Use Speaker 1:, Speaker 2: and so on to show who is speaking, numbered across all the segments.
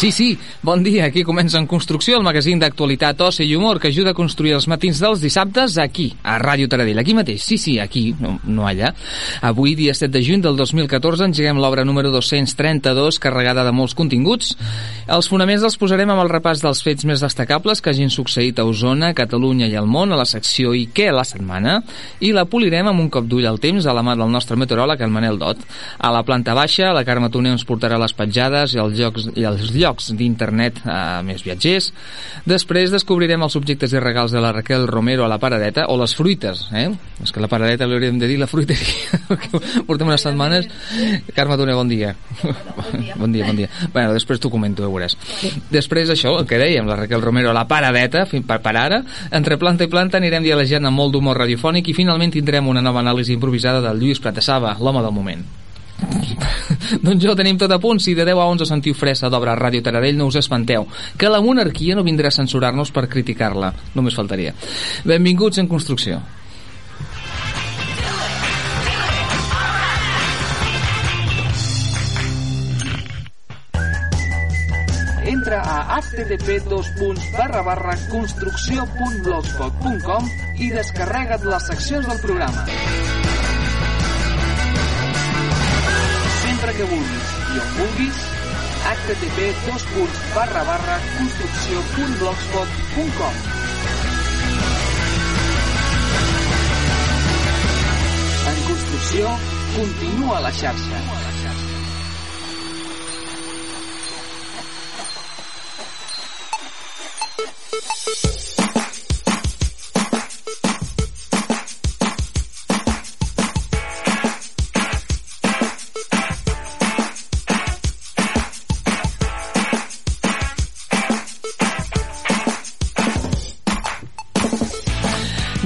Speaker 1: Sí, sí, bon dia. Aquí comença En Construcció, el magazín d'actualitat, oci i humor que ajuda a construir els matins dels dissabtes aquí, a Ràdio Taradell. Aquí mateix, sí, sí, aquí, no, no allà. Avui, dia 7 de juny del 2014, engeguem l'obra número 232, carregada de molts continguts. Els fonaments els posarem amb el repàs dels fets més destacables que hagin succeït a Osona, Catalunya i al món, a la secció I què la setmana, i la polirem amb un cop d'ull al temps a la mà del nostre meteoròleg, el Manel Dot. A la planta baixa, la Carme Toner ens portarà les petjades i els llocs, i els llocs d'internet eh, més viatgers. Després descobrirem els objectes i regals de la Raquel Romero a la paradeta, o les fruites, eh? És que la paradeta li hauríem de dir la fruiteria. Portem unes setmanes. Carme Toner, bon dia. Bon dia, bon dia. Bueno, després t'ho comento, ja veuràs. Després això, el que dèiem, la Raquel Romero a la paradeta, fins per, per ara. Entre planta i planta anirem dialejant amb molt d'humor radiofònic i finalment tindrem una nova anàlisi improvisada del Lluís Pratessava, l'home del moment. Doncs jo tenim tot a punt. Si de 10 a 11 sentiu fressa d'obra Ràdio Taradell, no us espanteu, que la monarquia no vindrà a censurar-nos per criticar-la. Només faltaria. Benvinguts en construcció.
Speaker 2: Entra a http construcció.blogspot.com i descarrega't les seccions del programa. Sempre que vulguis i on vulguis, http construcció.blogspot.com En construcció, continua la xarxa.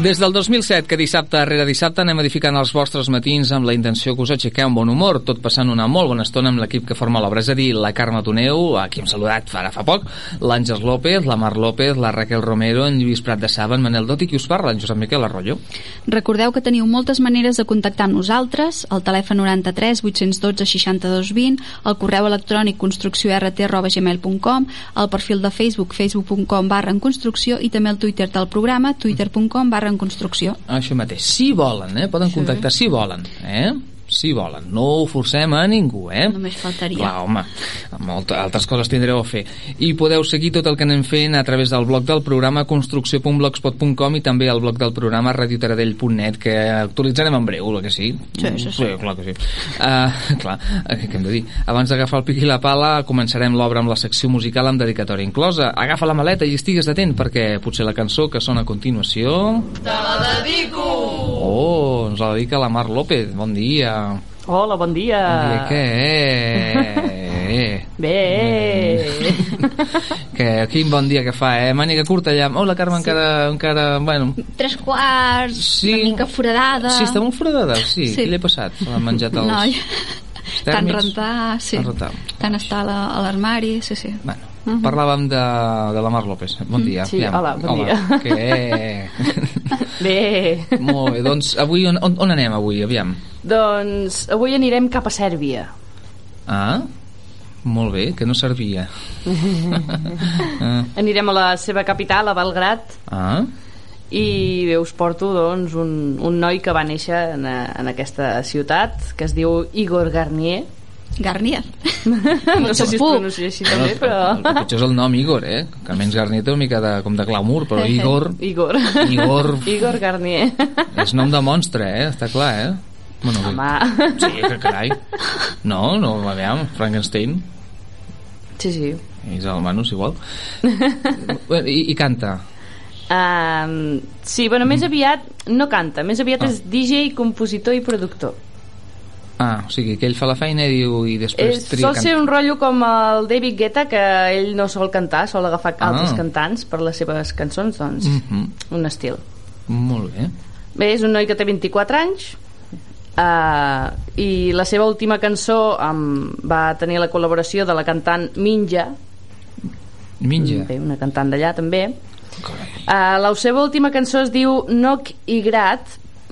Speaker 1: Des del 2007, que dissabte rere dissabte anem edificant els vostres matins amb la intenció que us aixequeu amb bon humor, tot passant una molt bona estona amb l'equip que forma l'obra, és a dir, la Carme Toneu, a qui hem saludat ara fa poc, l'Àngels López, la Mar López, la Raquel Romero, en Lluís Prat de Saba, en Manel Dot i qui us parla, en Josep Miquel Arroyo.
Speaker 3: Recordeu que teniu moltes maneres de contactar amb nosaltres, el telèfon 93 812 62 20, el correu electrònic construcciort.gmail.com, el perfil de Facebook facebook.com barra en construcció i també el Twitter del programa twitter.com barra en construcció.
Speaker 1: Això mateix, si volen, eh? Poden
Speaker 3: Sí.
Speaker 1: contactar si volen, eh? Si volen, no ho forcem a ningú, eh?
Speaker 3: Només faltaria.
Speaker 1: Clar, home, moltes altres coses tindreu a fer. I podeu seguir tot el que anem fent a través del blog del programa construcció.blogspot.com i també al blog del programa radiotaradell.net que actualitzarem en breu, el que sí.
Speaker 3: Sí, sí, sí.
Speaker 1: sí clar que sí. Uh, clar, eh, què hem de dir? Abans d'agafar el pic i la pala, començarem l'obra amb la secció musical amb dedicatòria inclosa. Agafa la maleta i estigues atent perquè potser la cançó que sona a continuació... Te la dedico! Oh, ens la dedica la Mar López. Bon dia.
Speaker 4: Hola, bon dia.
Speaker 1: Bon dia, què? Eh?
Speaker 4: Bé.
Speaker 1: que quin bon dia que fa, eh? Màniga curta ja. Oh, la Carme sí. encara, encara... Bueno,
Speaker 3: Tres quarts,
Speaker 1: Sí.
Speaker 3: una mica foradada.
Speaker 1: sí, està molt foradada, sí.
Speaker 3: Sí.
Speaker 1: Què li ha passat? L'ha menjat els...
Speaker 3: No, tant
Speaker 1: tèrmics?
Speaker 3: rentar, sí.
Speaker 1: Tant rentar.
Speaker 3: Tant estar a la- a l'armari, sí, sí.
Speaker 1: Bueno, parlàvem de, de la Mar López. Bon dia.
Speaker 4: Sí, hola, bon dia.
Speaker 1: Què?
Speaker 4: Bé.
Speaker 1: Molt bé, doncs avui on, on, on anem avui, aviam?
Speaker 4: doncs avui anirem cap a Sèrbia.
Speaker 1: Ah, molt bé, que no servia. ah,
Speaker 4: Anirem a la seva capital, a Belgrat,
Speaker 1: ah,
Speaker 4: i bé, us porto doncs, un, un noi que va néixer en, en aquesta ciutat, que es diu Igor Garnier.
Speaker 3: Garnier.
Speaker 4: No sé si es pronuncia així també, però...
Speaker 1: El, el pitjor és el nom Igor, eh? Que almenys Garnier té una mica de, com de glamour, però Igor
Speaker 4: Igor.
Speaker 1: Igor.
Speaker 4: Igor Garnier.
Speaker 1: és nom de monstre, eh? Està clar, eh? Bueno.
Speaker 4: Home.
Speaker 1: Sí, que carai. No, no, aviam, Frankenstein.
Speaker 4: Sí, sí.
Speaker 1: És el Manus, igual. I, I canta.
Speaker 4: Um, sí, bueno, més aviat no canta, més aviat
Speaker 1: Ah.
Speaker 4: és DJ, compositor i productor.
Speaker 1: Ah, o sigui, que ell fa la feina i diu i després
Speaker 4: És,
Speaker 1: tria
Speaker 4: sol ser un rotllo com el David Guetta, que ell no sol cantar, sol agafar
Speaker 1: Ah.
Speaker 4: altres cantants per les seves cançons, doncs,
Speaker 1: Mhm.
Speaker 4: un estil.
Speaker 1: Molt bé.
Speaker 4: Bé, és un noi que té 24 anys, uh, i la seva última cançó um, va tenir la col·laboració de la cantant Minja,
Speaker 1: Minja.
Speaker 4: bé, una cantant d'allà també. Uh, la seva última cançó es diu Noc i Grat,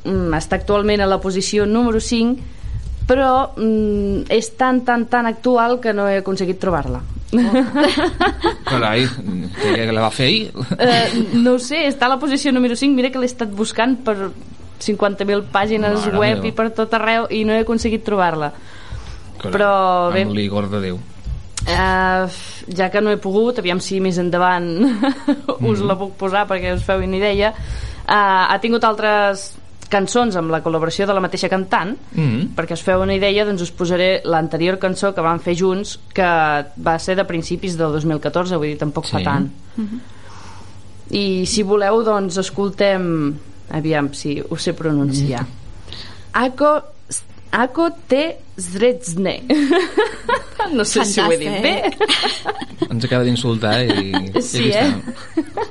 Speaker 4: mm, està actualment a la posició número 5, però mm, és tan, tan, tan actual que no he aconseguit trobar-la.
Speaker 1: Carai, que, la va fer ahir.
Speaker 4: Uh, no sé, està a la posició número 5. Mira que l'he estat buscant per 50.000 pàgines
Speaker 1: Mare
Speaker 4: web
Speaker 1: meva.
Speaker 4: i per tot arreu i no he aconseguit trobar-la. Però bé.
Speaker 1: Amb l'Igor de Déu.
Speaker 4: Uh, ja que no he pogut, aviam si més endavant us
Speaker 1: Mhm.
Speaker 4: la puc posar perquè us feu una idea, uh, ha tingut altres cançons amb la col·laboració de la mateixa cantant,
Speaker 1: Mm.
Speaker 4: perquè us feu una idea, doncs us posaré l'anterior cançó que van fer junts, que va ser de principis del 2014, vull dir, tampoc fa
Speaker 1: Sí.
Speaker 4: tant. I si voleu, doncs escoltem, aviam si ho sé pronunciar. Ako, Ako te zredzne. no sé si ho he dit bé.
Speaker 1: Ens acaba d'insultar i...
Speaker 4: Sí,
Speaker 1: i aquí
Speaker 4: eh?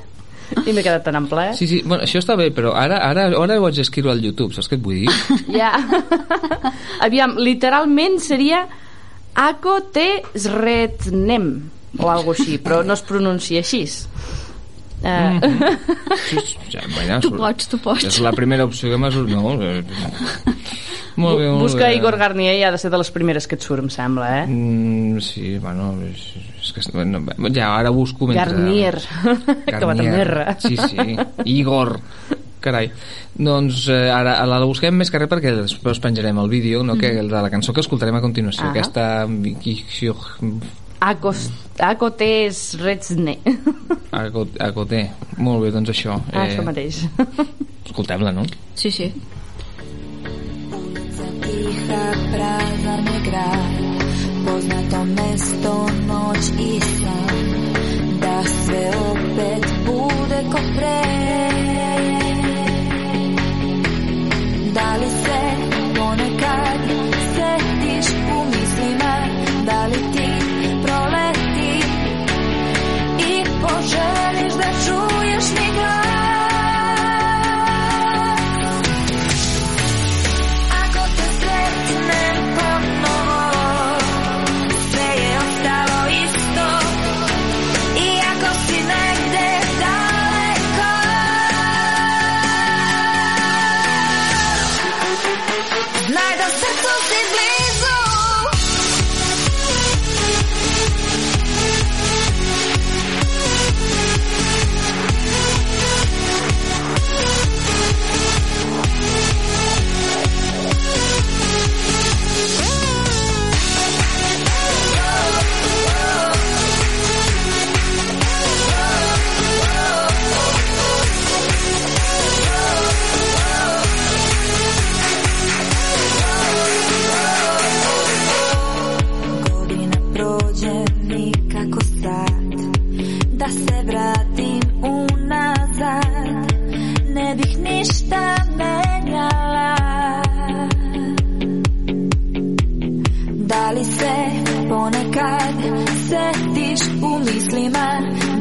Speaker 4: I m'he quedat tan en ple.
Speaker 1: Sí, sí, bueno, això està bé, però ara, ara, ara ho haig d'escriure al YouTube, saps què et vull dir?
Speaker 4: Ja. Aviam, literalment seria Ako te zredznem o alguna així, però no es pronuncia així. Uh,
Speaker 1: Sí, sí, ja,
Speaker 3: Tu pots, tu pots.
Speaker 1: És la primera opció que m'ha sortit. No, eh, molt bé, molt
Speaker 4: Busca
Speaker 1: bé.
Speaker 4: Igor Garnier i ha de ser de les primeres que et surt, em sembla, eh?
Speaker 1: Mm, sí, bueno, és, és que, bueno, ja, ara busco mentre...
Speaker 4: Garnier. que va R.
Speaker 1: Sí, sí, Igor. Carai. Doncs eh, ara la, la busquem més que res perquè després penjarem el vídeo, no, que el de la cançó que escoltarem a continuació,
Speaker 4: Ah.
Speaker 1: aquesta...
Speaker 4: Ako, ako te zredzne.
Speaker 1: Acoté. Molt bé, doncs això.
Speaker 4: Ah, això mateix.
Speaker 1: Escoltem-la, no?
Speaker 3: Sí, sí.
Speaker 5: Ticha, prazarny grad Poznato mesto, noć i san Da sve opet bude ko pre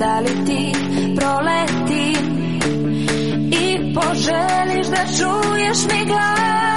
Speaker 5: Da li ti proletim? I poželiš da čuješ mi glas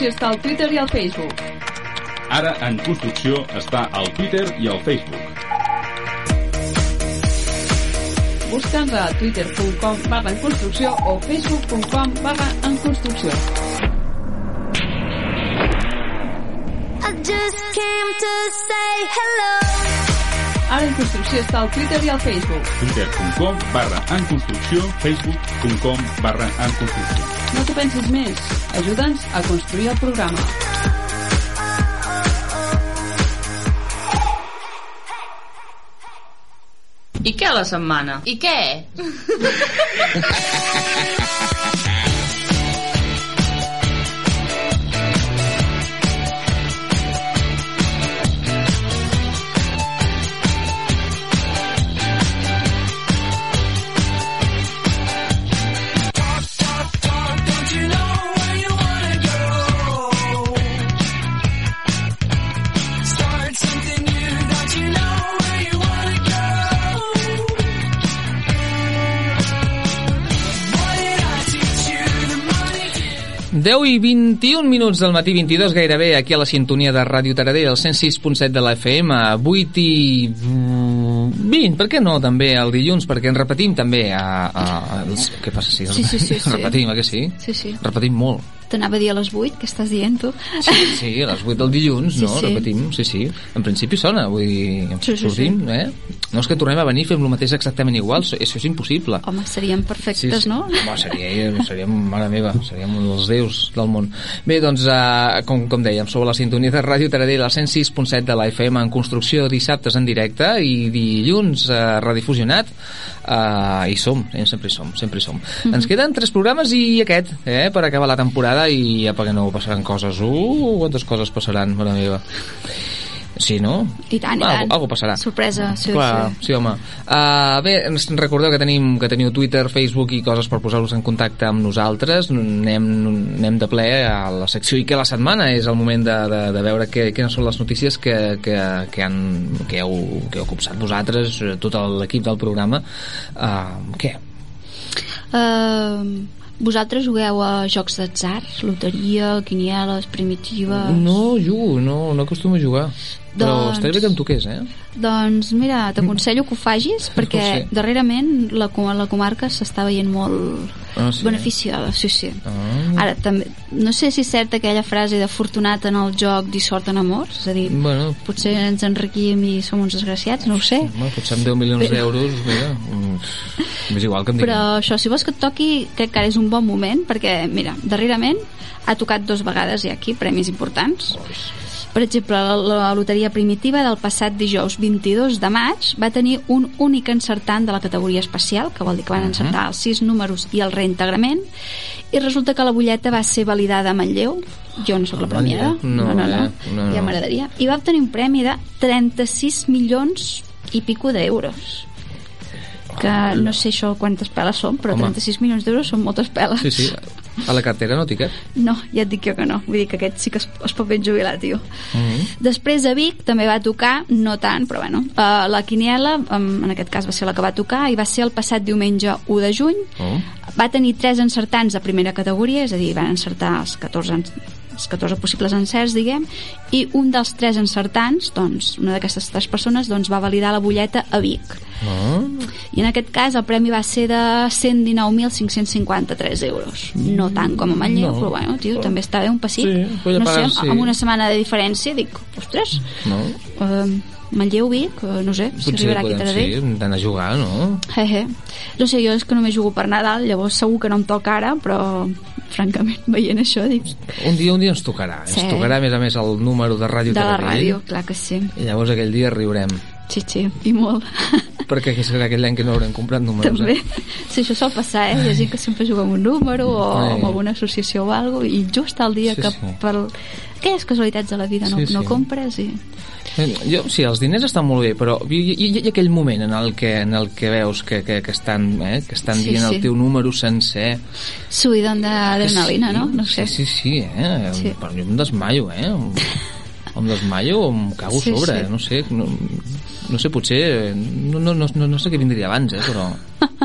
Speaker 6: construcció està al Twitter i al Facebook.
Speaker 7: Ara en construcció està al Twitter i al Facebook.
Speaker 6: Busca'ns a twitter.com barra en construcció o facebook.com barra en construcció.
Speaker 5: I just came to say hello.
Speaker 6: Ara en construcció està al Twitter i al Facebook.
Speaker 7: twitter.com barra en construcció, facebook.com barra en construcció.
Speaker 6: No t'ho pensis més. Ajuda'ns a construir el programa.
Speaker 4: I què a la setmana?
Speaker 8: I què?
Speaker 1: Deu i 21 minuts del matí, 22 gairebé, aquí a la sintonia de Ràdio Taradell, el 106.7 de la FM, 8 i 20, per què no, també, el dilluns, perquè en repetim també a... a, a què passa, sí?
Speaker 3: Sí, sí, sí, sí.
Speaker 1: Repetim, eh que sí?
Speaker 3: Sí, sí.
Speaker 1: Repetim molt.
Speaker 3: T'anava a dir a les 8, què estàs dient tu?
Speaker 1: Sí, sí, a les 8 del dilluns,
Speaker 3: Sí,
Speaker 1: no?
Speaker 3: sí.
Speaker 1: Repetim, sí, sí. En principi sona, vull dir,
Speaker 3: Sí, sí,
Speaker 1: sortim, eh? No és que tornem a venir fem el mateix exactament igual, això és impossible.
Speaker 3: Home, serien perfectes, no?
Speaker 1: Home, seria, seríem, mare meva, seríem els déus del món. Bé, doncs, uh, com, com dèiem, sobre la sintonia de Ràdio Taradell, al 106.7 de la FM, en construcció dissabtes en directe i dilluns uh, redifusionat, uh, i som, eh, sempre hi som, sempre hi som.
Speaker 3: Mhm.
Speaker 1: Ens queden tres programes i aquest, eh, per acabar la temporada i ja perquè no passaran coses. Uh, quantes coses passaran, mare meva. Sí, no?
Speaker 3: I tant, i
Speaker 1: Algo,
Speaker 3: tant.
Speaker 1: algo passarà.
Speaker 3: Sorpresa, sí,
Speaker 1: Clar,
Speaker 3: sí.
Speaker 1: sí, home. Uh, bé, ens recordeu que tenim que teniu Twitter, Facebook i coses per posar-vos en contacte amb nosaltres. Anem, anem de ple a la secció i que la setmana és el moment de, de, de veure que, quines són les notícies que, que, que, han, que, heu, que heu copsat vosaltres, tot l'equip del programa. Uh, què?
Speaker 3: Uh, vosaltres jugueu a jocs d'atzar, loteria, quinieles, primitives...
Speaker 1: No jugo, no, no acostumo a jugar. Però
Speaker 3: Doncs-
Speaker 1: estaria bé que em toqués, eh?
Speaker 3: Doncs mira, t'aconsello que ho facis perquè
Speaker 1: Sí.
Speaker 3: darrerament la, la comarca s'està veient molt
Speaker 1: Ah, sí?
Speaker 3: beneficiada, sí, sí.
Speaker 1: Ah.
Speaker 3: Ara, també, no sé si és certa aquella frase de fortunat en el joc, dissort en amor, és a dir,
Speaker 1: Bueno,
Speaker 3: potser ens enriquim i som uns desgraciats, no ho sé.
Speaker 1: home, potser amb 10 milions d'euros, mira, mm, és igual que em diguin.
Speaker 3: Però això, si vols que et toqui, crec que ara és un bon moment, perquè, mira, darrerament ha tocat dos vegades i aquí premis importants. Per exemple, la, la loteria primitiva del passat dijous 22 de maig va tenir un únic encertant de la categoria especial, que vol dir que van encertar els sis números i el reintegrament, i resulta que la butlleta va ser validada a Manlleu, jo no sóc la premiada?
Speaker 1: No,
Speaker 3: no, no, no?
Speaker 1: No, no.
Speaker 3: ja m'agradaria, i va obtenir un premi de 36 milions i pico d'euros que no sé això quantes peles són, però
Speaker 1: Home.
Speaker 3: 36 milions d'euros són moltes peles.
Speaker 1: Sí, sí, a la cartera no tiquet.
Speaker 3: No, ja et dic jo que no. Vull dir que aquest sí que es, es pot ben jubilar, tio.
Speaker 1: Mhm.
Speaker 3: Després a Vic també va tocar, no tant, però bueno, uh, la Quiniela, um, en aquest cas va ser la que va tocar, i va ser el passat diumenge 1 de juny.
Speaker 1: Oh.
Speaker 3: Va tenir tres encertants de primera categoria, és a dir, van encertar els 14, en- els 14 possibles encerts, diguem, i un dels tres encertants, doncs, una d'aquestes tres persones, doncs, va validar la butlleta a Vic.
Speaker 1: Oh.
Speaker 3: I en aquest cas el premi va ser de 119.553 euros. No tant com a Manlleu,
Speaker 1: No.
Speaker 3: però bueno, tio, també està bé un passit.
Speaker 1: Sí,
Speaker 3: no sé,
Speaker 1: sí.
Speaker 3: amb una setmana de diferència dic, ostres,
Speaker 1: No?
Speaker 3: uh, Manlleu, Vic, uh, no sé, si arribarà aquí a Taradell.
Speaker 1: sí, hem d'anar a jugar, no?
Speaker 3: Jeje. No sé, jo és que només jugo per Nadal, llavors segur que no em toca ara, però francament, veient això, dic,
Speaker 1: Un dia, un dia ens tocarà.
Speaker 3: Sí.
Speaker 1: Ens tocarà, a més a més, el número de Ràdio
Speaker 3: de la ràdio, clar que sí.
Speaker 1: I llavors aquell dia riurem.
Speaker 3: Sí, sí, i molt.
Speaker 1: Perquè aquí serà aquell any que no haurem comprat números,
Speaker 3: També.
Speaker 1: eh?
Speaker 3: Sí, això sol passar, eh? Hi ha gent que sempre juga amb un número o
Speaker 1: Sí.
Speaker 3: amb alguna associació o alguna i just el dia
Speaker 1: Sí,
Speaker 3: que
Speaker 1: sí.
Speaker 3: per aquelles casualitats de la vida no,
Speaker 1: Sí, sí.
Speaker 3: no compres i...
Speaker 1: Jo, sí, els diners estan molt bé, però i, i, i aquell moment en el que, en el que veus que, que, que estan, eh, que estan
Speaker 3: Sí,
Speaker 1: dient
Speaker 3: sí.
Speaker 1: el teu número sencer...
Speaker 3: Subidon d'adrenalina,
Speaker 1: sí,
Speaker 3: no? No sé.
Speaker 1: Sí, sí, sí, eh?
Speaker 3: Sí.
Speaker 1: Però jo em desmaio, eh? Em desmaio o em cago
Speaker 3: Sí,
Speaker 1: sobre,
Speaker 3: sí.
Speaker 1: eh? no sé, no, no sé, potser no, no, no, no, sé què vindria abans, eh? però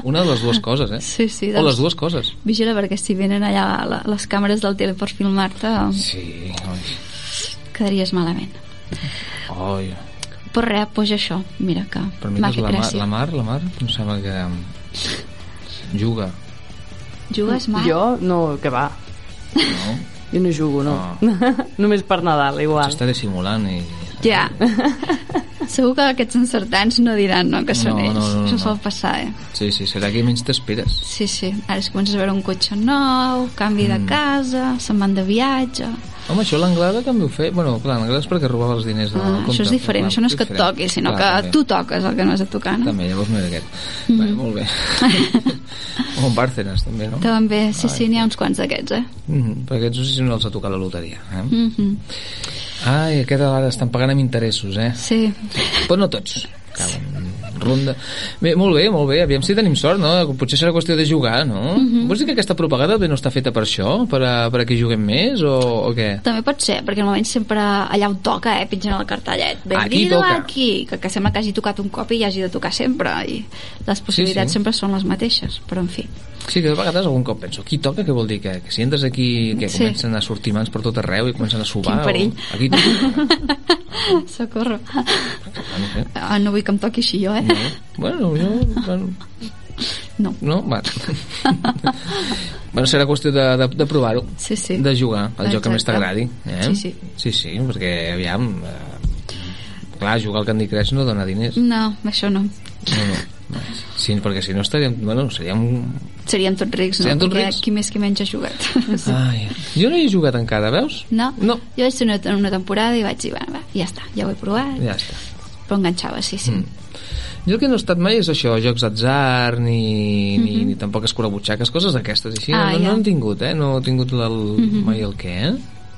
Speaker 1: una de les dues coses, eh?
Speaker 3: Sí, sí,
Speaker 1: O les dues coses.
Speaker 3: Vigila perquè si venen allà les càmeres del tele per filmar-te
Speaker 1: Sí, oi,
Speaker 3: quedaries malament.
Speaker 1: Oi.
Speaker 3: Però res, doncs això, mira que
Speaker 1: Per mi
Speaker 3: m'ha fet
Speaker 1: la, mar,
Speaker 3: gràcia.
Speaker 1: la Mar, la Mar, em sembla que juga,
Speaker 3: Jugues mal?
Speaker 4: Jo, no, que va.
Speaker 1: no?
Speaker 4: Jo no jugo, no.
Speaker 1: Ah.
Speaker 4: Només per Nadal, igual.
Speaker 1: S'està dissimulant i...
Speaker 3: Ja. Segur que aquests encertants no diran no, que són
Speaker 1: No, no,
Speaker 3: ells.
Speaker 1: no, no,
Speaker 3: Això
Speaker 1: no.
Speaker 3: sol passar, eh?
Speaker 1: Sí, sí, serà que menys t'esperes.
Speaker 3: Sí, sí. Ara es comences a veure un cotxe nou, canvi de casa, se'n van de viatge...
Speaker 1: Home, això l'Anglada també ho feia. Bueno, clar, l'Anglada és perquè robava els diners del
Speaker 3: Ah,
Speaker 1: compte.
Speaker 3: això és diferent,
Speaker 1: Clar,
Speaker 3: això no és que et toqui, sinó
Speaker 1: Clar,
Speaker 3: que
Speaker 1: també.
Speaker 3: tu toques el que no has de tocar, no?
Speaker 1: També, llavors no era aquest. Mm -hmm. molt bé. o en Bárcenas, també, no?
Speaker 3: També, sí, sí, n'hi ha uns quants d'aquests, eh?
Speaker 1: Mm -hmm. Perquè aquests no sé si no els ha tocat la loteria. Eh?
Speaker 3: Mm -hmm.
Speaker 1: Ai, aquest ara estan pagant amb interessos, eh?
Speaker 3: Sí.
Speaker 1: Però no tots. Cauen ronda. Bé, molt bé, molt bé. Aviam si tenim sort, no? Potser serà qüestió de jugar, no?
Speaker 3: Mhm.
Speaker 1: Vols dir que aquesta propaganda bé no està feta per això? Per a, per a que juguem més o, o què?
Speaker 3: També pot ser, perquè normalment sempre allà on toca, eh, pitgen el cartellet.
Speaker 1: Aquí
Speaker 3: Benvido
Speaker 1: toca.
Speaker 3: aquí, que, que sembla que hagi tocat un cop i hagi de tocar sempre, i les possibilitats
Speaker 1: sí.
Speaker 3: sempre són les mateixes, però en fi.
Speaker 1: Sí, que de vegades algun cop penso, qui toca? Què vol dir? Que, que si entres aquí, que
Speaker 3: Sí.
Speaker 1: comencen a sortir mans per tot arreu i comencen a subar?
Speaker 3: Quin perill.
Speaker 1: O... Aquí.
Speaker 3: Socorro.
Speaker 1: no.
Speaker 3: Ah, no vull que em toqui així jo, eh?
Speaker 1: No. Bueno, jo... Bueno,
Speaker 3: No.
Speaker 1: no? Va. bueno, serà qüestió de, de, de provar-ho.
Speaker 3: Sí, sí.
Speaker 1: De jugar, el joc que més t'agradi. Eh?
Speaker 3: Sí, sí.
Speaker 1: Sí, sí, perquè, aviam... Eh, clar, jugar al Candy Crush no dona diners.
Speaker 3: No, això no.
Speaker 1: No, no. Sí, perquè si no estaríem... Bueno, seríem...
Speaker 3: Seríem tots rics, no?
Speaker 1: Seríem tots rics?
Speaker 3: qui més qui menys ha jugat.
Speaker 1: Ai, jo no hi he jugat encara, veus?
Speaker 3: No?
Speaker 1: No.
Speaker 3: Jo vaig fer una, una temporada i vaig dir, bueno, va, ja està, ja ho he provat.
Speaker 1: Ja està.
Speaker 3: Però enganxava, sí, sí.
Speaker 1: Mm. Jo el que no he estat mai és això, jocs d'atzar, ni, ni, ni tampoc escurabutxaques, coses d'aquestes així.
Speaker 3: Mhm. Ah,
Speaker 1: no, no,
Speaker 3: ja.
Speaker 1: no han tingut, eh? No he tingut el, mai el què, eh?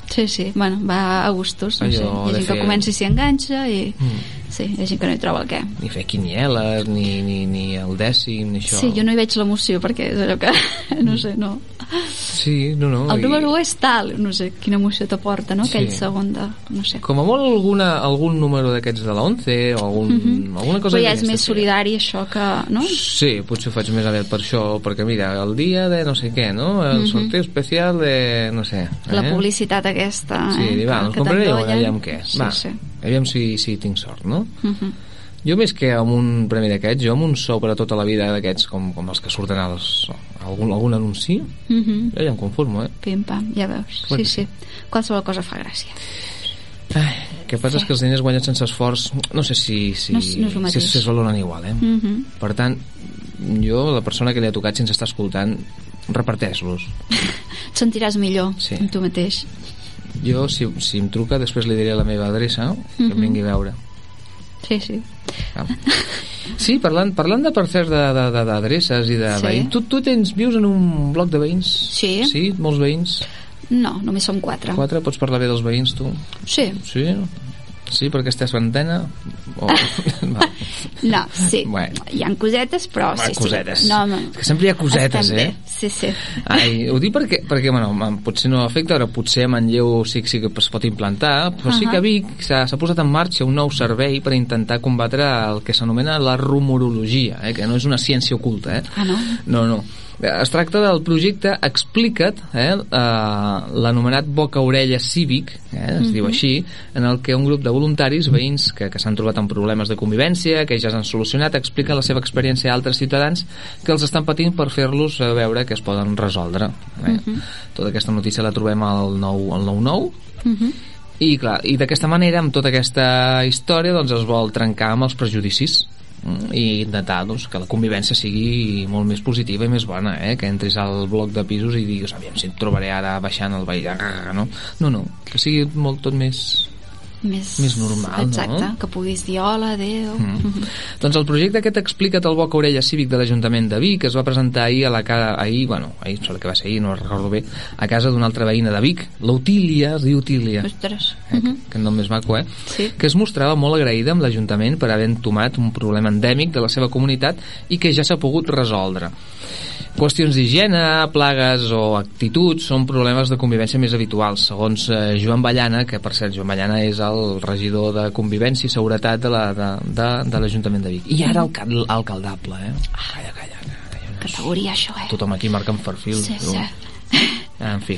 Speaker 3: Sí, sí, bueno, va a gustos, no
Speaker 1: Allò
Speaker 3: sé. Hi ha gent que
Speaker 1: fer-
Speaker 3: comença i s'hi enganxa i...
Speaker 1: Mm.
Speaker 3: Sí, hi ha gent que no hi troba el què.
Speaker 1: Ni fer quinieles, ni, ni, ni el dècim, ni això.
Speaker 3: Sí, jo no hi veig l'emoció perquè és allò que... no sé, no...
Speaker 1: Sí, no, no.
Speaker 3: El
Speaker 1: i-
Speaker 3: número 1 és tal, no sé quina emoció t'aporta, no? Aquell
Speaker 1: Sí.
Speaker 3: segon de... no sé.
Speaker 1: Com a molt alguna, algun número d'aquests de l'ONCE o algun, alguna cosa
Speaker 3: Però ja és més
Speaker 1: sí.
Speaker 3: solidari això que... no?
Speaker 1: Sí, potser ho faig més aviat per això, perquè mira, el dia de no sé què, no? El sorteo especial de... no sé.
Speaker 3: La
Speaker 1: eh?
Speaker 3: publicitat aquesta,
Speaker 1: Sí,
Speaker 3: eh?
Speaker 1: dir, va,
Speaker 3: que- que
Speaker 1: compraré
Speaker 3: t'endollen.
Speaker 1: aviam què.
Speaker 3: Sí,
Speaker 1: va,
Speaker 3: sí.
Speaker 1: aviam si, si tinc sort, no?
Speaker 3: Mhm.
Speaker 1: Jo més que amb un premi d'aquests, jo amb un sou per a tota la vida d'aquests, com, com els que surten als, algun, algun anunci,
Speaker 3: Mhm.
Speaker 1: jo ja em conformo, eh?
Speaker 3: Pim, pam, ja veus.
Speaker 1: Clar
Speaker 3: Sí,
Speaker 1: que
Speaker 3: sí. Qualsevol cosa fa gràcia.
Speaker 1: Ai, que passa és que els diners guanyats sense esforç, no sé si, si,
Speaker 3: No no és
Speaker 1: si, si es valoren igual, eh?
Speaker 3: Mhm.
Speaker 1: Per tant, jo, la persona que li ha tocat sense estar escoltant, reparteix-los.
Speaker 3: Et sentiràs millor
Speaker 1: Sí.
Speaker 3: amb tu mateix.
Speaker 1: Jo, si, si em truca, després li diré la meva adreça, que
Speaker 3: Mhm.
Speaker 1: em vingui a veure.
Speaker 3: Sí, sí.
Speaker 1: Val. Sí, parlant, parlant de per cert de- de- de- d'adreces i de
Speaker 3: Sí.
Speaker 1: veïns, tu, tu tens, vius en un bloc de veïns?
Speaker 3: Sí.
Speaker 1: Sí, molts veïns?
Speaker 3: No, només som quatre.
Speaker 1: Quatre? Pots parlar bé dels veïns, tu?
Speaker 3: Sí.
Speaker 1: Sí? Sí, perquè estàs ventena? O...
Speaker 3: No, sí.
Speaker 1: Bueno.
Speaker 3: Hi ha cosetes, però
Speaker 1: Va,
Speaker 3: sí, sí.
Speaker 1: cosetes.
Speaker 3: No, no.
Speaker 1: És que sempre hi ha cosetes,
Speaker 3: bé.
Speaker 1: eh?
Speaker 3: Sí, sí.
Speaker 1: Ai, ho dic perquè, perquè bueno, potser no afecta, però potser a Manlleu sí, sí que es pot implantar, però sí
Speaker 3: Ahà.
Speaker 1: que a Vic s'ha posat en marxa un nou servei per intentar combatre el que s'anomena la rumorologia, eh, que no és una ciència oculta, eh?
Speaker 3: Ah, no?
Speaker 1: No, no. Es tracta del projecte Explica't, eh, eh, l'anomenat boca-orella cívic, eh, es diu així, en el que un grup de voluntaris, veïns que, que s'han trobat amb problemes de convivència, que ja s'han solucionat, expliquen la seva experiència a altres ciutadans que els estan patint per fer-los eh, veure que es poden resoldre. Eh? Tota aquesta notícia la trobem al 9 al 99
Speaker 3: Mhm.
Speaker 1: i clar, i d'aquesta manera, amb tota aquesta història, doncs es vol trencar amb els prejudicis mm, i intentar doncs, que la convivència sigui molt més positiva i més bona, eh? que entris al bloc de pisos i diguis, aviam si et trobaré ara baixant el veí, no? No, no, que sigui molt tot més...
Speaker 3: Més,
Speaker 1: Més normal, no?
Speaker 3: Exacte, que puguis dir hola, adéu.
Speaker 1: Mm. Doncs el projecte aquest Explica't el Boca Orella Cívic de l'Ajuntament de Vic es va presentar ahir a la casa, ahir, bueno, ahir, sembla que va ser ahir, no recordo bé, a casa d'una altra veïna de Vic, l'Utília, es diu Utília.
Speaker 3: Ostres.
Speaker 1: Eh, que, que nom més maco, eh?
Speaker 3: Sí.
Speaker 1: Que es mostrava molt agraïda amb l'Ajuntament per haver entomat un problema endèmic de la seva comunitat i que ja s'ha pogut resoldre. Qüestions d'higiene, plagues o actituds són problemes de convivència més habituals, segons eh, Joan Ballana, que per cert Joan Ballana és el regidor de Convivència i Seguretat de la- de, de, de l'Ajuntament de Vic. I ara el cal- alcaldable, eh? Calla, calla, calla.
Speaker 3: Categoria, això, eh?
Speaker 1: Tothom aquí marca en perfil.
Speaker 3: Sí, sí.
Speaker 1: En fi,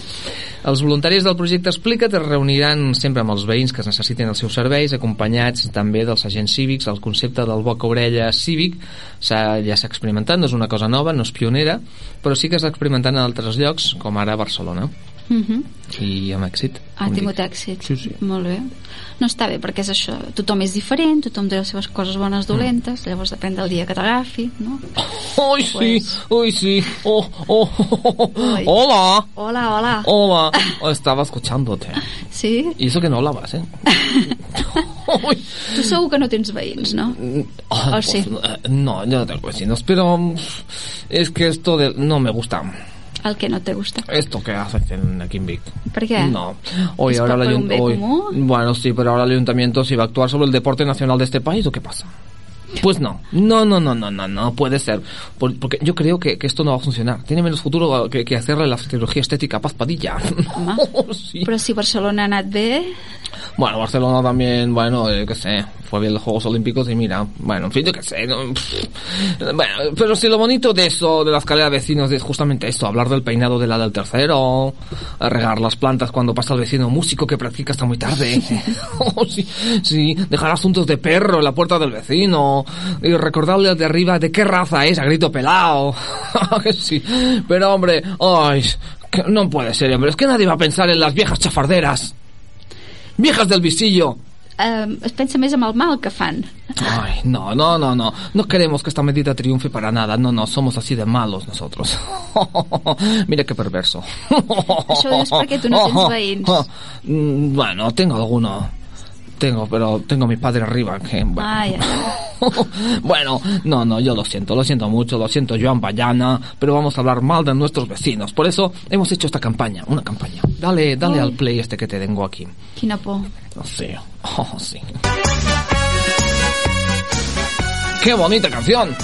Speaker 1: els voluntaris del projecte Explica't es reuniran sempre amb els veïns que es necessiten els seus serveis, acompanyats també dels agents cívics. El concepte del boca-orella cívic ja s'ha experimentat, no és una cosa nova, no és pionera, però sí que s'ha experimentat en altres llocs, com ara Barcelona.
Speaker 3: Mhm.
Speaker 1: i amb èxit.
Speaker 3: Ha
Speaker 1: com
Speaker 3: tingut
Speaker 1: dic.
Speaker 3: èxit.
Speaker 1: Sí, sí.
Speaker 3: Molt bé. No està bé, perquè és això. Tothom és diferent, tothom té les seves coses bones,
Speaker 1: Mm.
Speaker 3: dolentes, llavors depèn del dia que t'agafi, no?
Speaker 1: Uy, sí,
Speaker 3: Pues-
Speaker 1: uy, sí. Oh, oh, oh, oh.
Speaker 3: Uy.
Speaker 1: Hola,
Speaker 3: Hola, hola.
Speaker 1: hola. Estaba escuchándote.
Speaker 3: Sí?
Speaker 1: Y eso que no hablabas, ¿eh? Uy.
Speaker 3: Tu segur que no tens veïns, no? Oh, sí.
Speaker 1: pues, eh, no, yo no tengo vecinos, pero mm, es que esto de, no me gusta.
Speaker 3: El que no te gusta.
Speaker 1: Esto que hacen aquí en Vic.
Speaker 3: Per què?
Speaker 1: No. Hoy
Speaker 3: ¿Es
Speaker 1: ahora
Speaker 3: por-
Speaker 1: el
Speaker 3: por un común?
Speaker 1: Bueno, sí, pero ahora el ayuntamiento sí va a actuar sobre el deporte nacional de este país o qué pasa. Pues no, no, no, no, no, no, no puede ser. Por- porque yo creo que, que esto no va a funcionar. Tiene menos futuro que, que hacerle la cirugía estética a Paz Padilla. Sí.
Speaker 3: Però si Barcelona ha anat bé...
Speaker 1: Bueno, Barcelona también, bueno, eh, qué sé, fue bien los Juegos Olímpicos y mira, bueno, en fin, yo qué sé. no, bueno, pero si lo bonito de eso, de la escalera de vecinos, es justamente esto, hablar del peinado de la del tercero, regar las plantas cuando pasa el vecino músico que practica hasta muy tarde. Oh, sí, sí, dejar asuntos de perro en la puerta del vecino y recordarle al de arriba de qué raza es, a grito pelado. Sí, pero hombre, ay, que no puede ser, hombre, es que nadie va a pensar en las viejas chafarderas. Viejas del visillo.
Speaker 3: Eh, es pensa més el mal que fan.
Speaker 1: Ay, no, no, no, no. No queremos que esta medida triunfe para nada. No, no, somos así de malos nosotros. Mira qué perverso.
Speaker 3: Això dius perquè tu no tens veïns.
Speaker 1: Mm, Bueno, tengo alguno. Tengo, pero tengo a mi padre arriba, que bueno.
Speaker 3: Ai.
Speaker 1: bueno, no, no, yo lo siento, lo siento mucho, lo siento Joan Bayana, pero vamos a hablar mal de nuestros vecinos. Por eso hemos hecho esta campaña, una campaña. Dale, dale al play este que te tengo aquí.
Speaker 3: Quina por.
Speaker 1: Sí, oh, sí. ¡Qué bonita canción!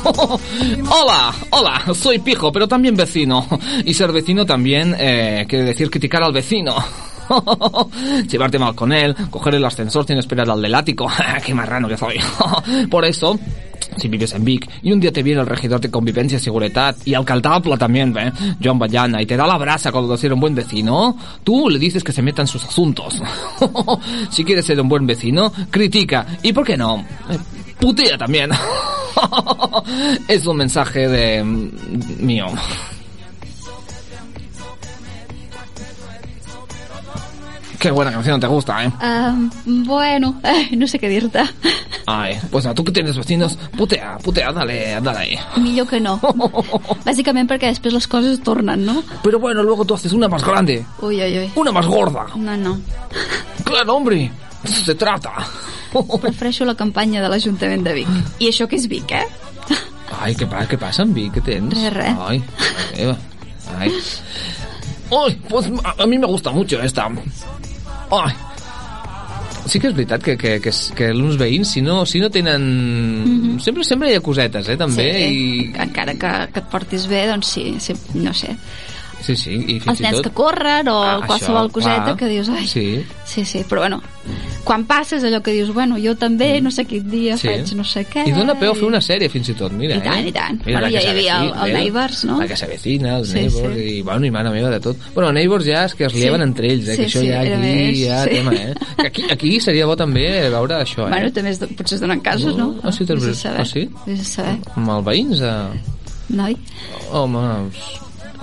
Speaker 1: hola, hola, soy pijo, pero también vecino. Y ser vecino también eh, quiere decir criticar al vecino. Llevarte mal con él, coger el ascensor sin esperar al del ático. ¡Qué marrano que soy! Por eso, si vives en Vic y un día te viene el regidor de convivencia y seguridad y alcaldable también, ¿eh? John Bayana, y te da la brasa cuando ser un buen vecino, tú le dices que se meta en sus asuntos. si quieres ser un buen vecino, critica. ¿Y por qué no? Putea también. es un mensaje de... mm, mío. Qué buena canción, te gusta, ¿eh?
Speaker 3: Uh, bueno, ai, no sé què dir-te.
Speaker 1: Ay, pues a tú que tienes vecinos, putea, putea, dale, dale ahí.
Speaker 3: Millor que no. Bàsicament perquè després les coses es tornen, no?
Speaker 1: Pero bueno, luego tú haces una más grande,
Speaker 3: Ui, ui, ui.
Speaker 1: una más gorda.
Speaker 3: No, no.
Speaker 1: Claro, hombre, de eso se trata.
Speaker 3: Prefereixo la campanya de l'Ajuntament de Vic. I això que és Vic, eh?
Speaker 1: Ay, ¿qué, pa- qué pasa en Vic? ¿Qué tienes?
Speaker 3: Re, re.
Speaker 1: Ay, Eva, ay. Ay, pues a, a mí me gusta mucho esta. Ay. Sí que és veritat que, que, que, que uns veïns, si no, si no tenen... Sempre, sempre hi ha cosetes, eh, també.
Speaker 3: sí,
Speaker 1: I...
Speaker 3: encara que, que et portis bé, doncs sí, sí no sé.
Speaker 1: Sí, sí, i fins
Speaker 3: Els
Speaker 1: i
Speaker 3: nens
Speaker 1: tot...
Speaker 3: que corren o
Speaker 1: Ah,
Speaker 3: qualsevol
Speaker 1: això,
Speaker 3: coseta
Speaker 1: clar.
Speaker 3: que dius, ai,
Speaker 1: Sí.
Speaker 3: sí, sí, però bueno, quan passes allò que dius, bueno, jo també, no sé quin dia
Speaker 1: Sí.
Speaker 3: faig no sé què...
Speaker 1: I dona peu a fer una sèrie, fins i tot, mira,
Speaker 3: I tant,
Speaker 1: eh?
Speaker 3: i tant.
Speaker 1: Mira,
Speaker 3: Bueno, ja hi havia el- el
Speaker 1: eh?
Speaker 3: Neighbours, no?
Speaker 1: La que s'avecina, els
Speaker 3: Sí,
Speaker 1: Neighbours,
Speaker 3: sí.
Speaker 1: i, bueno, i mare meva, de tot. Bueno, Neighbours ja és que es
Speaker 3: Sí.
Speaker 1: lleven entre ells, eh?
Speaker 3: Sí,
Speaker 1: que això
Speaker 3: sí,
Speaker 1: ja aquí,
Speaker 3: més,
Speaker 1: ja
Speaker 3: sí.
Speaker 1: tema, eh? Que aquí, aquí seria bo també veure això, eh?
Speaker 3: Bueno, també es, potser es donen casos, no?
Speaker 1: Ah, sí,
Speaker 3: saber.
Speaker 1: ah, sí?
Speaker 3: Vés a saber.
Speaker 1: Amb els veïns, eh?
Speaker 3: Noi?
Speaker 1: Home,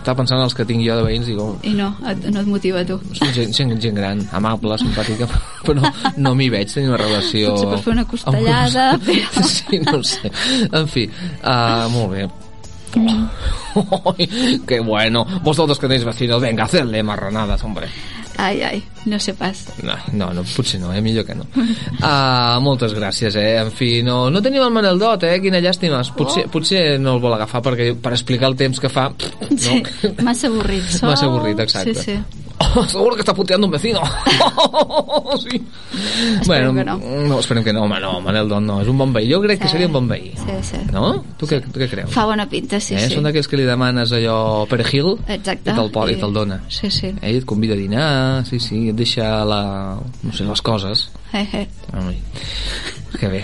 Speaker 1: estava pensant en els que tinc jo de veïns, dic, oh,
Speaker 3: I no, et, no et motiva tu.
Speaker 1: són gent, gent, gent gran, amable, simpàtica, però no m'hi veig tenir una relació...
Speaker 3: Potser per fer una costellada,
Speaker 1: amb-
Speaker 3: però-
Speaker 1: Sí, no sé. En fi, uh, molt bé. Ay, qué bueno. Vosotros que tenéis vecinos, venga, hacedle marranadas, hombre.
Speaker 3: Ai, ai, no sé pas.
Speaker 1: No, no, no potser no, eh? millor que no. Uh, moltes gràcies, eh? En fi, no, no tenim el Manel Dot, eh? Quina llàstima. Potser,
Speaker 3: Oh.
Speaker 1: potser no el vol agafar perquè per explicar el temps que fa... No?
Speaker 3: Sí, massa avorrit. Sol.
Speaker 1: Massa avorrit, exacte.
Speaker 3: Sí, sí.
Speaker 1: Seguro que está puteando un vecino. sí. bueno,
Speaker 3: que no.
Speaker 1: no, esperem que no, home, no, Manel Don no, és un bon veí. Jo crec que
Speaker 3: Sí.
Speaker 1: seria un bon veí.
Speaker 3: Sí, sí.
Speaker 1: No? Tu què, tu què creus?
Speaker 3: Fa bona pinta, sí,
Speaker 1: eh?
Speaker 3: sí.
Speaker 1: Són d'aquells que li demanes allò perejil
Speaker 3: Exacte.
Speaker 1: i te'l pot- i
Speaker 3: I-
Speaker 1: te'l dona.
Speaker 3: Sí, sí.
Speaker 1: Ell et convida a dinar, sí, sí, et deixa la, no sé, les coses.
Speaker 3: Eh, eh.
Speaker 1: Ai, que bé.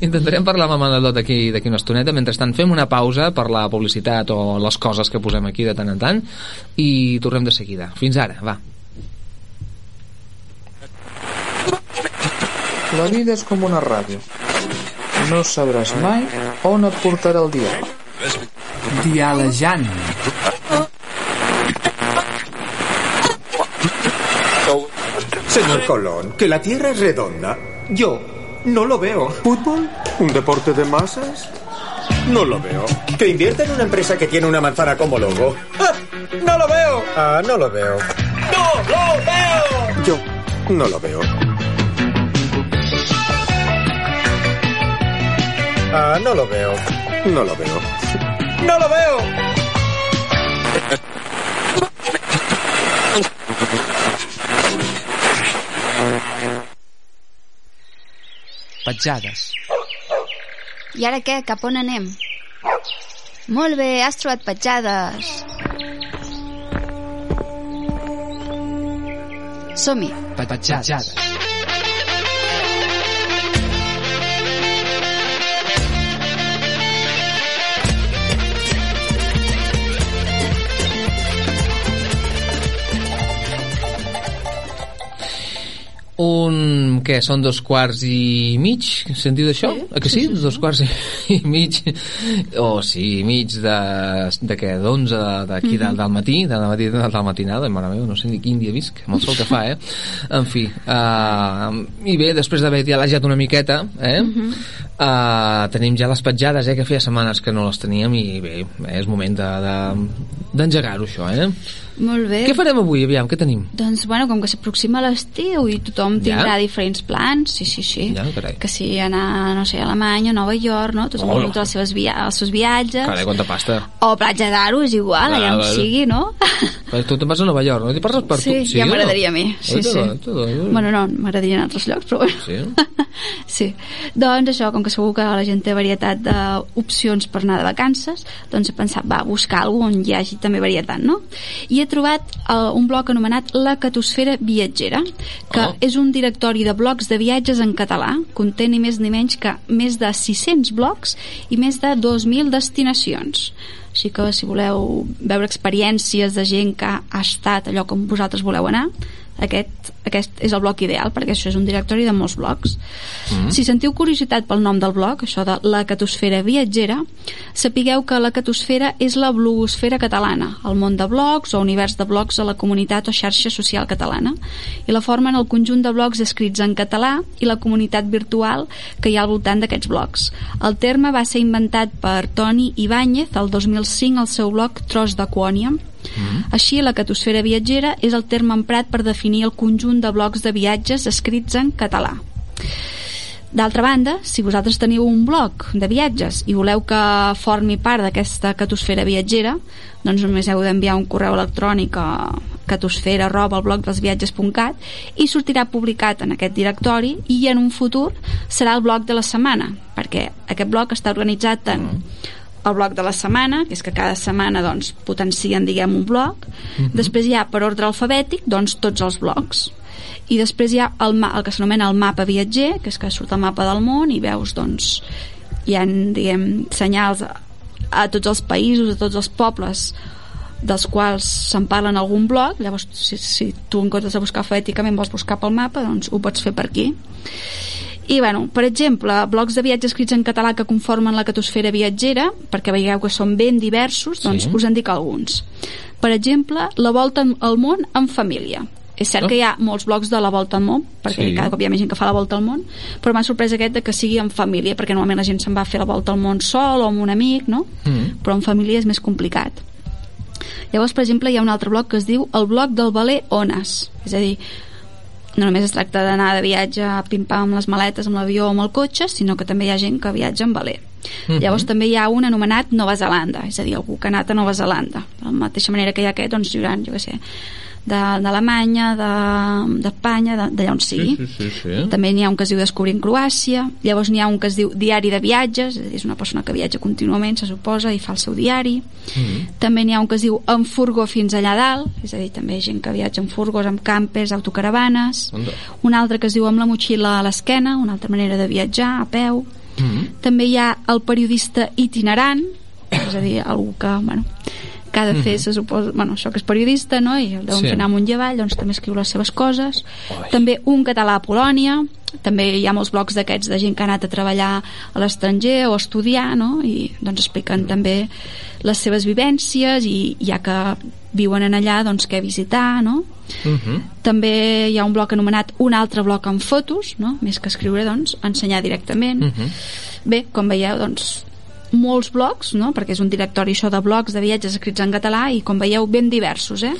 Speaker 1: Intentarem parlar amb Manel Dot d'aquí d'aquí una estoneta. Mentrestant fem una pausa per la publicitat o les coses que posem aquí de tant en tant i tornem de seguida. Fins ara, va.
Speaker 8: La vida es como una radio.
Speaker 1: No sabràs mai on et portarà el diàleg. Dialejant.
Speaker 8: Señor Colón, que la Tierra es redonda. Yo no lo veo. ¿Fútbol? ¿Un deporte de masas? No lo veo. Que invierta en una empresa que tiene una manzana como logo. ¡Ah! ¡No lo veo! Ah, no lo veo. ¡No lo veo! Yo no lo veo. Ah, no lo veo. No lo veo. ¡No lo veo!
Speaker 1: Petjades.
Speaker 3: I ara què? Cap on anem? Molt bé, has trobat petjades. Som-hi.
Speaker 1: Petjades. Un... què? Són dos quarts i mig? Sentiu d'això? Sí, eh que sí? sí, sí, dos quarts i, i mig o oh, sí, mig de, de què? D'onze d'aquí mm -hmm. del, del matí del matí del matinada, mare meva, no sé ni quin dia visc amb el sol que fa, eh? En fi uh, i bé, després d'haver dialejat una miqueta eh? Mm -hmm. Uh, tenim ja les petjades, eh? Que feia setmanes que no les teníem i bé, és moment d'engegar-ho de, de, això, eh?
Speaker 3: Molt bé.
Speaker 1: Què farem avui, aviam, què tenim?
Speaker 3: Doncs, bueno, com que s'aproxima l'estiu i tothom tindrà
Speaker 1: Ja?
Speaker 3: diferents plans, sí, sí, sí.
Speaker 1: Ja, carai.
Speaker 3: Que si anar, no sé, a Alemanya, a Nova York, no? Tothom
Speaker 1: Oh,
Speaker 3: les seves via els seus viatges.
Speaker 1: Carai, quanta pasta.
Speaker 3: O Platja d'Aro, és igual, allà on sigui, no?
Speaker 1: Però tu te'n vas a Nova York, no? T'hi parles per
Speaker 3: sí,
Speaker 1: tu?
Speaker 3: ja
Speaker 1: o no?
Speaker 3: m'agradaria a mi. Sí,
Speaker 1: Oi,
Speaker 3: sí.
Speaker 1: dono, te dono.
Speaker 3: Bueno, no, m'agradaria a altres llocs, però bueno.
Speaker 1: Sí?
Speaker 3: sí. Doncs això, com que segur que la gent té varietat d'opcions per anar de vacances, doncs he pensat, va, buscar algú on hi hagi també varietat, no? I he trobat uh, un blog anomenat La Catosfera Viatgera, que
Speaker 1: Oh.
Speaker 3: és un directori de blogs de viatges en català, conté ni més ni menys que més de 600 blogs i més de 2.000 destinacions. Així que si voleu veure experiències de gent que ha estat allò com vosaltres voleu anar, aquest, aquest és el blog ideal perquè això és un directori de molts blogs mm. si sentiu curiositat pel nom del blog això de la catosfera viatgera sapigueu que la catosfera és la blogosfera catalana. El món de blogs o univers de blogs a la comunitat o xarxa social catalana. I la formen el conjunt de blogs escrits en català i la comunitat virtual que hi ha al voltant d'aquests blogs el terme va ser inventat per Toni Ibáñez el 2005 al seu blog Tros de Mm. Així, la catosfera viatgera és el terme emprat per definir el conjunt de blogs de viatges escrits en català. D'altra banda, si vosaltres teniu un blog de viatges i voleu que formi part d'aquesta catosfera viatgera, doncs només heu d'enviar un correu electrònic a catosfera arroba blogdelsviatges.cat i sortirà publicat en aquest directori i en un futur serà el blog de la setmana, perquè aquest blog està organitzat en el bloc de la setmana, que és que cada setmana doncs, potencien diguem un bloc. Després hi ha per ordre alfabètic doncs, tots els blocs. I després hi ha el, el que s'anomena el mapa viatger que és que surt el mapa del món i veus doncs hi ha diguem senyals a, a tots els països, a tots els pobles dels quals se'n parla en algun blog llavors si, si tu en comptes de buscar alfabèticament vols buscar pel mapa doncs ho pots fer per aquí i, bueno, per exemple, blocs de viatge escrits en català que conformen la catosfera viatgera, perquè veieu que són ben diversos, doncs
Speaker 1: Sí.
Speaker 3: us en dic alguns. Per exemple, la volta al món en família. És cert
Speaker 1: Oh.
Speaker 3: que hi ha molts blocs de la volta al món, perquè
Speaker 1: Sí.
Speaker 3: cada cop hi ha més gent que fa la volta al món, però m'ha sorprès aquest de que sigui en família, perquè normalment la gent se'n va a fer la volta al món sol o amb un amic, no?
Speaker 1: Mm.
Speaker 3: Però en família és més complicat. Llavors, per exemple, hi ha un altre bloc que es diu el bloc del valer Ones. És a dir, no només es tracta d'anar de viatge a pim-pam amb les maletes, amb l'avió o amb el cotxe, sinó que també hi ha gent que viatja en valer.
Speaker 1: Mhm.
Speaker 3: Llavors també hi ha un anomenat Nova Zelanda, és a dir, algú que ha anat a Nova Zelanda. De la mateixa manera que hi ha aquest, doncs hi haurà, jo què sé, d'Alemanya, de- d'Espanya, de, d'allà on sigui.
Speaker 1: Sí, sí, sí, sí.
Speaker 3: També n'hi ha un que es diu Descobrint Croàcia, llavors n'hi ha un que es diu Diari de Viatges, és una persona que viatja contínuament, se suposa, i fa el seu diari.
Speaker 1: Mm.
Speaker 3: També n'hi ha un que es diu En furgo fins allà dalt, és a dir, també gent que viatja en furgos, amb campers, autocaravanes.
Speaker 1: Onda.
Speaker 3: Un altre que es diu Amb la motxilla a l'esquena, una altra manera de viatjar, a peu.
Speaker 1: Mm.
Speaker 3: També hi ha el periodista itinerant, és a dir, algú que, bueno, que ha de fer, se suposa, bueno, això que és periodista, no? i el deuen
Speaker 1: Sí.
Speaker 3: fer anar amunt i avall, doncs també escriu les seves coses.
Speaker 1: Ui.
Speaker 3: També un català a Polònia, també hi ha molts blocs d'aquests de gent que ha anat a treballar a l'estranger o a estudiar, no? i doncs expliquen també les seves vivències i ja que viuen en allà, doncs què visitar, no?
Speaker 1: Uh -huh.
Speaker 3: També hi ha un bloc anomenat un altre bloc amb fotos, no? més que escriure, doncs, ensenyar directament.
Speaker 1: Uh -huh.
Speaker 3: Bé, com veieu, doncs, molts blocs, no? perquè és un directori això de blocs de viatges escrits en català i com veieu ben diversos, eh?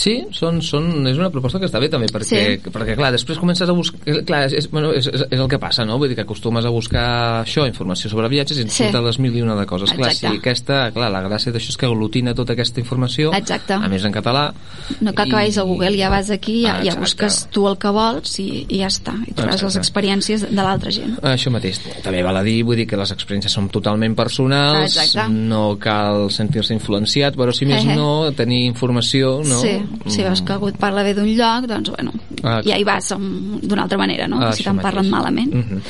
Speaker 1: Sí, són, són, és una proposta que està bé també, perquè,
Speaker 3: Sí.
Speaker 1: perquè clar, després comences a buscar... Clar, és, bueno, és, és, és el que passa, no? Vull dir que acostumes a buscar això, informació sobre viatges, i et
Speaker 3: Sí.
Speaker 1: surten les mil i una de coses. Clar, si
Speaker 3: Exacte.
Speaker 1: aquesta, clar, la gràcia d'això és que aglutina tota aquesta informació,
Speaker 3: Exacte.
Speaker 1: a més en català.
Speaker 3: No cal que vagis a Google, ja vas aquí, ja,
Speaker 1: Ah,
Speaker 3: ja
Speaker 1: exacte.
Speaker 3: busques tu el que vols i, i ja està, i trobaràs les
Speaker 1: Exacte.
Speaker 3: experiències de l'altra gent.
Speaker 1: Això mateix. També val a dir, vull dir que les experiències són totalment personals,
Speaker 3: Exacte.
Speaker 1: no cal sentir-se influenciat, però si més
Speaker 3: Eh, eh.
Speaker 1: no, tenir informació, no?
Speaker 3: Sí, si veus que algú et parla bé d'un lloc, doncs bueno,
Speaker 1: Ah,
Speaker 3: ja hi vas d'una altra manera, no?
Speaker 1: Ah,
Speaker 3: si te'n parlen malament.
Speaker 1: Mm -hmm.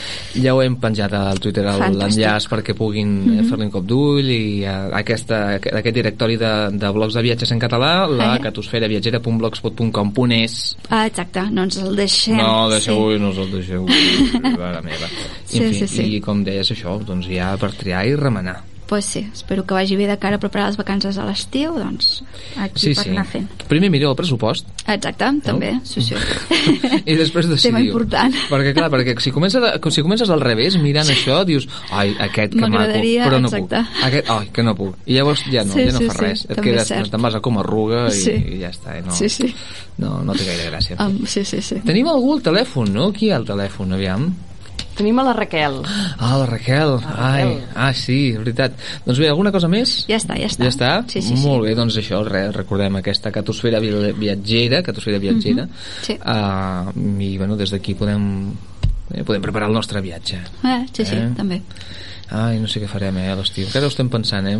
Speaker 1: Ja ho hem penjat al Twitter l'enllaç perquè puguin mm -hmm. fer-li un cop d'ull i uh, aquesta, aquest directori de, de blogs de viatges en català, la
Speaker 3: Eh.
Speaker 1: catosferaviatgera.blogspot.com.es
Speaker 3: Ah, exacte, no ens el deixem.
Speaker 1: No, deixeu-ho,
Speaker 3: sí.
Speaker 1: no us el deixeu. Mare meva.
Speaker 3: Sí,
Speaker 1: en fi,
Speaker 3: sí, sí.
Speaker 1: I com deies això, doncs ja per triar i remenar.
Speaker 3: Pues sí, espero que vagi bé de cara a preparar les vacances a l'estiu, doncs aquí
Speaker 1: Sí,
Speaker 3: per
Speaker 1: sí.
Speaker 3: anar fent.
Speaker 1: Primer mireu el pressupost
Speaker 3: Exacte, també, sí, sí.
Speaker 1: i després decidiu.
Speaker 3: Tema important.
Speaker 1: Perquè, clar, perquè si comences, si comences al revés, mirant això, dius, ai, aquest que maco, però no
Speaker 3: exacte.
Speaker 1: puc. Aquest, ai, que no puc. I llavors ja no,
Speaker 3: Sí,
Speaker 1: ja no
Speaker 3: sí,
Speaker 1: fa
Speaker 3: sí,
Speaker 1: res. Et quedes,
Speaker 3: cert.
Speaker 1: te'n vas a com arruga i,
Speaker 3: Sí.
Speaker 1: i ja està. I no,
Speaker 3: Sí, sí.
Speaker 1: No, no té gaire gràcia.
Speaker 3: Um, sí, sí, sí.
Speaker 1: Tenim algú al telèfon, no? Qui hi ha al telèfon, aviam?
Speaker 4: Tenim a la Raquel.
Speaker 1: Ah, la Raquel. Ai, ah, sí, veritat. Doncs bé, alguna cosa més?
Speaker 3: Ja està, ja està.
Speaker 1: Ja està?
Speaker 3: Sí, sí, sí.
Speaker 1: Molt bé, doncs això, re, recordem aquesta catosfera vi- viatgera, catosfera viatgera,
Speaker 3: Mhm, sí.
Speaker 1: uh, i bueno, des d'aquí podem, eh, podem preparar el nostre viatge.
Speaker 3: Eh, sí, sí,
Speaker 1: Eh?
Speaker 3: també.
Speaker 1: Ai, no sé què farem, eh, a l'estiu. Encara ho estem pensant, eh?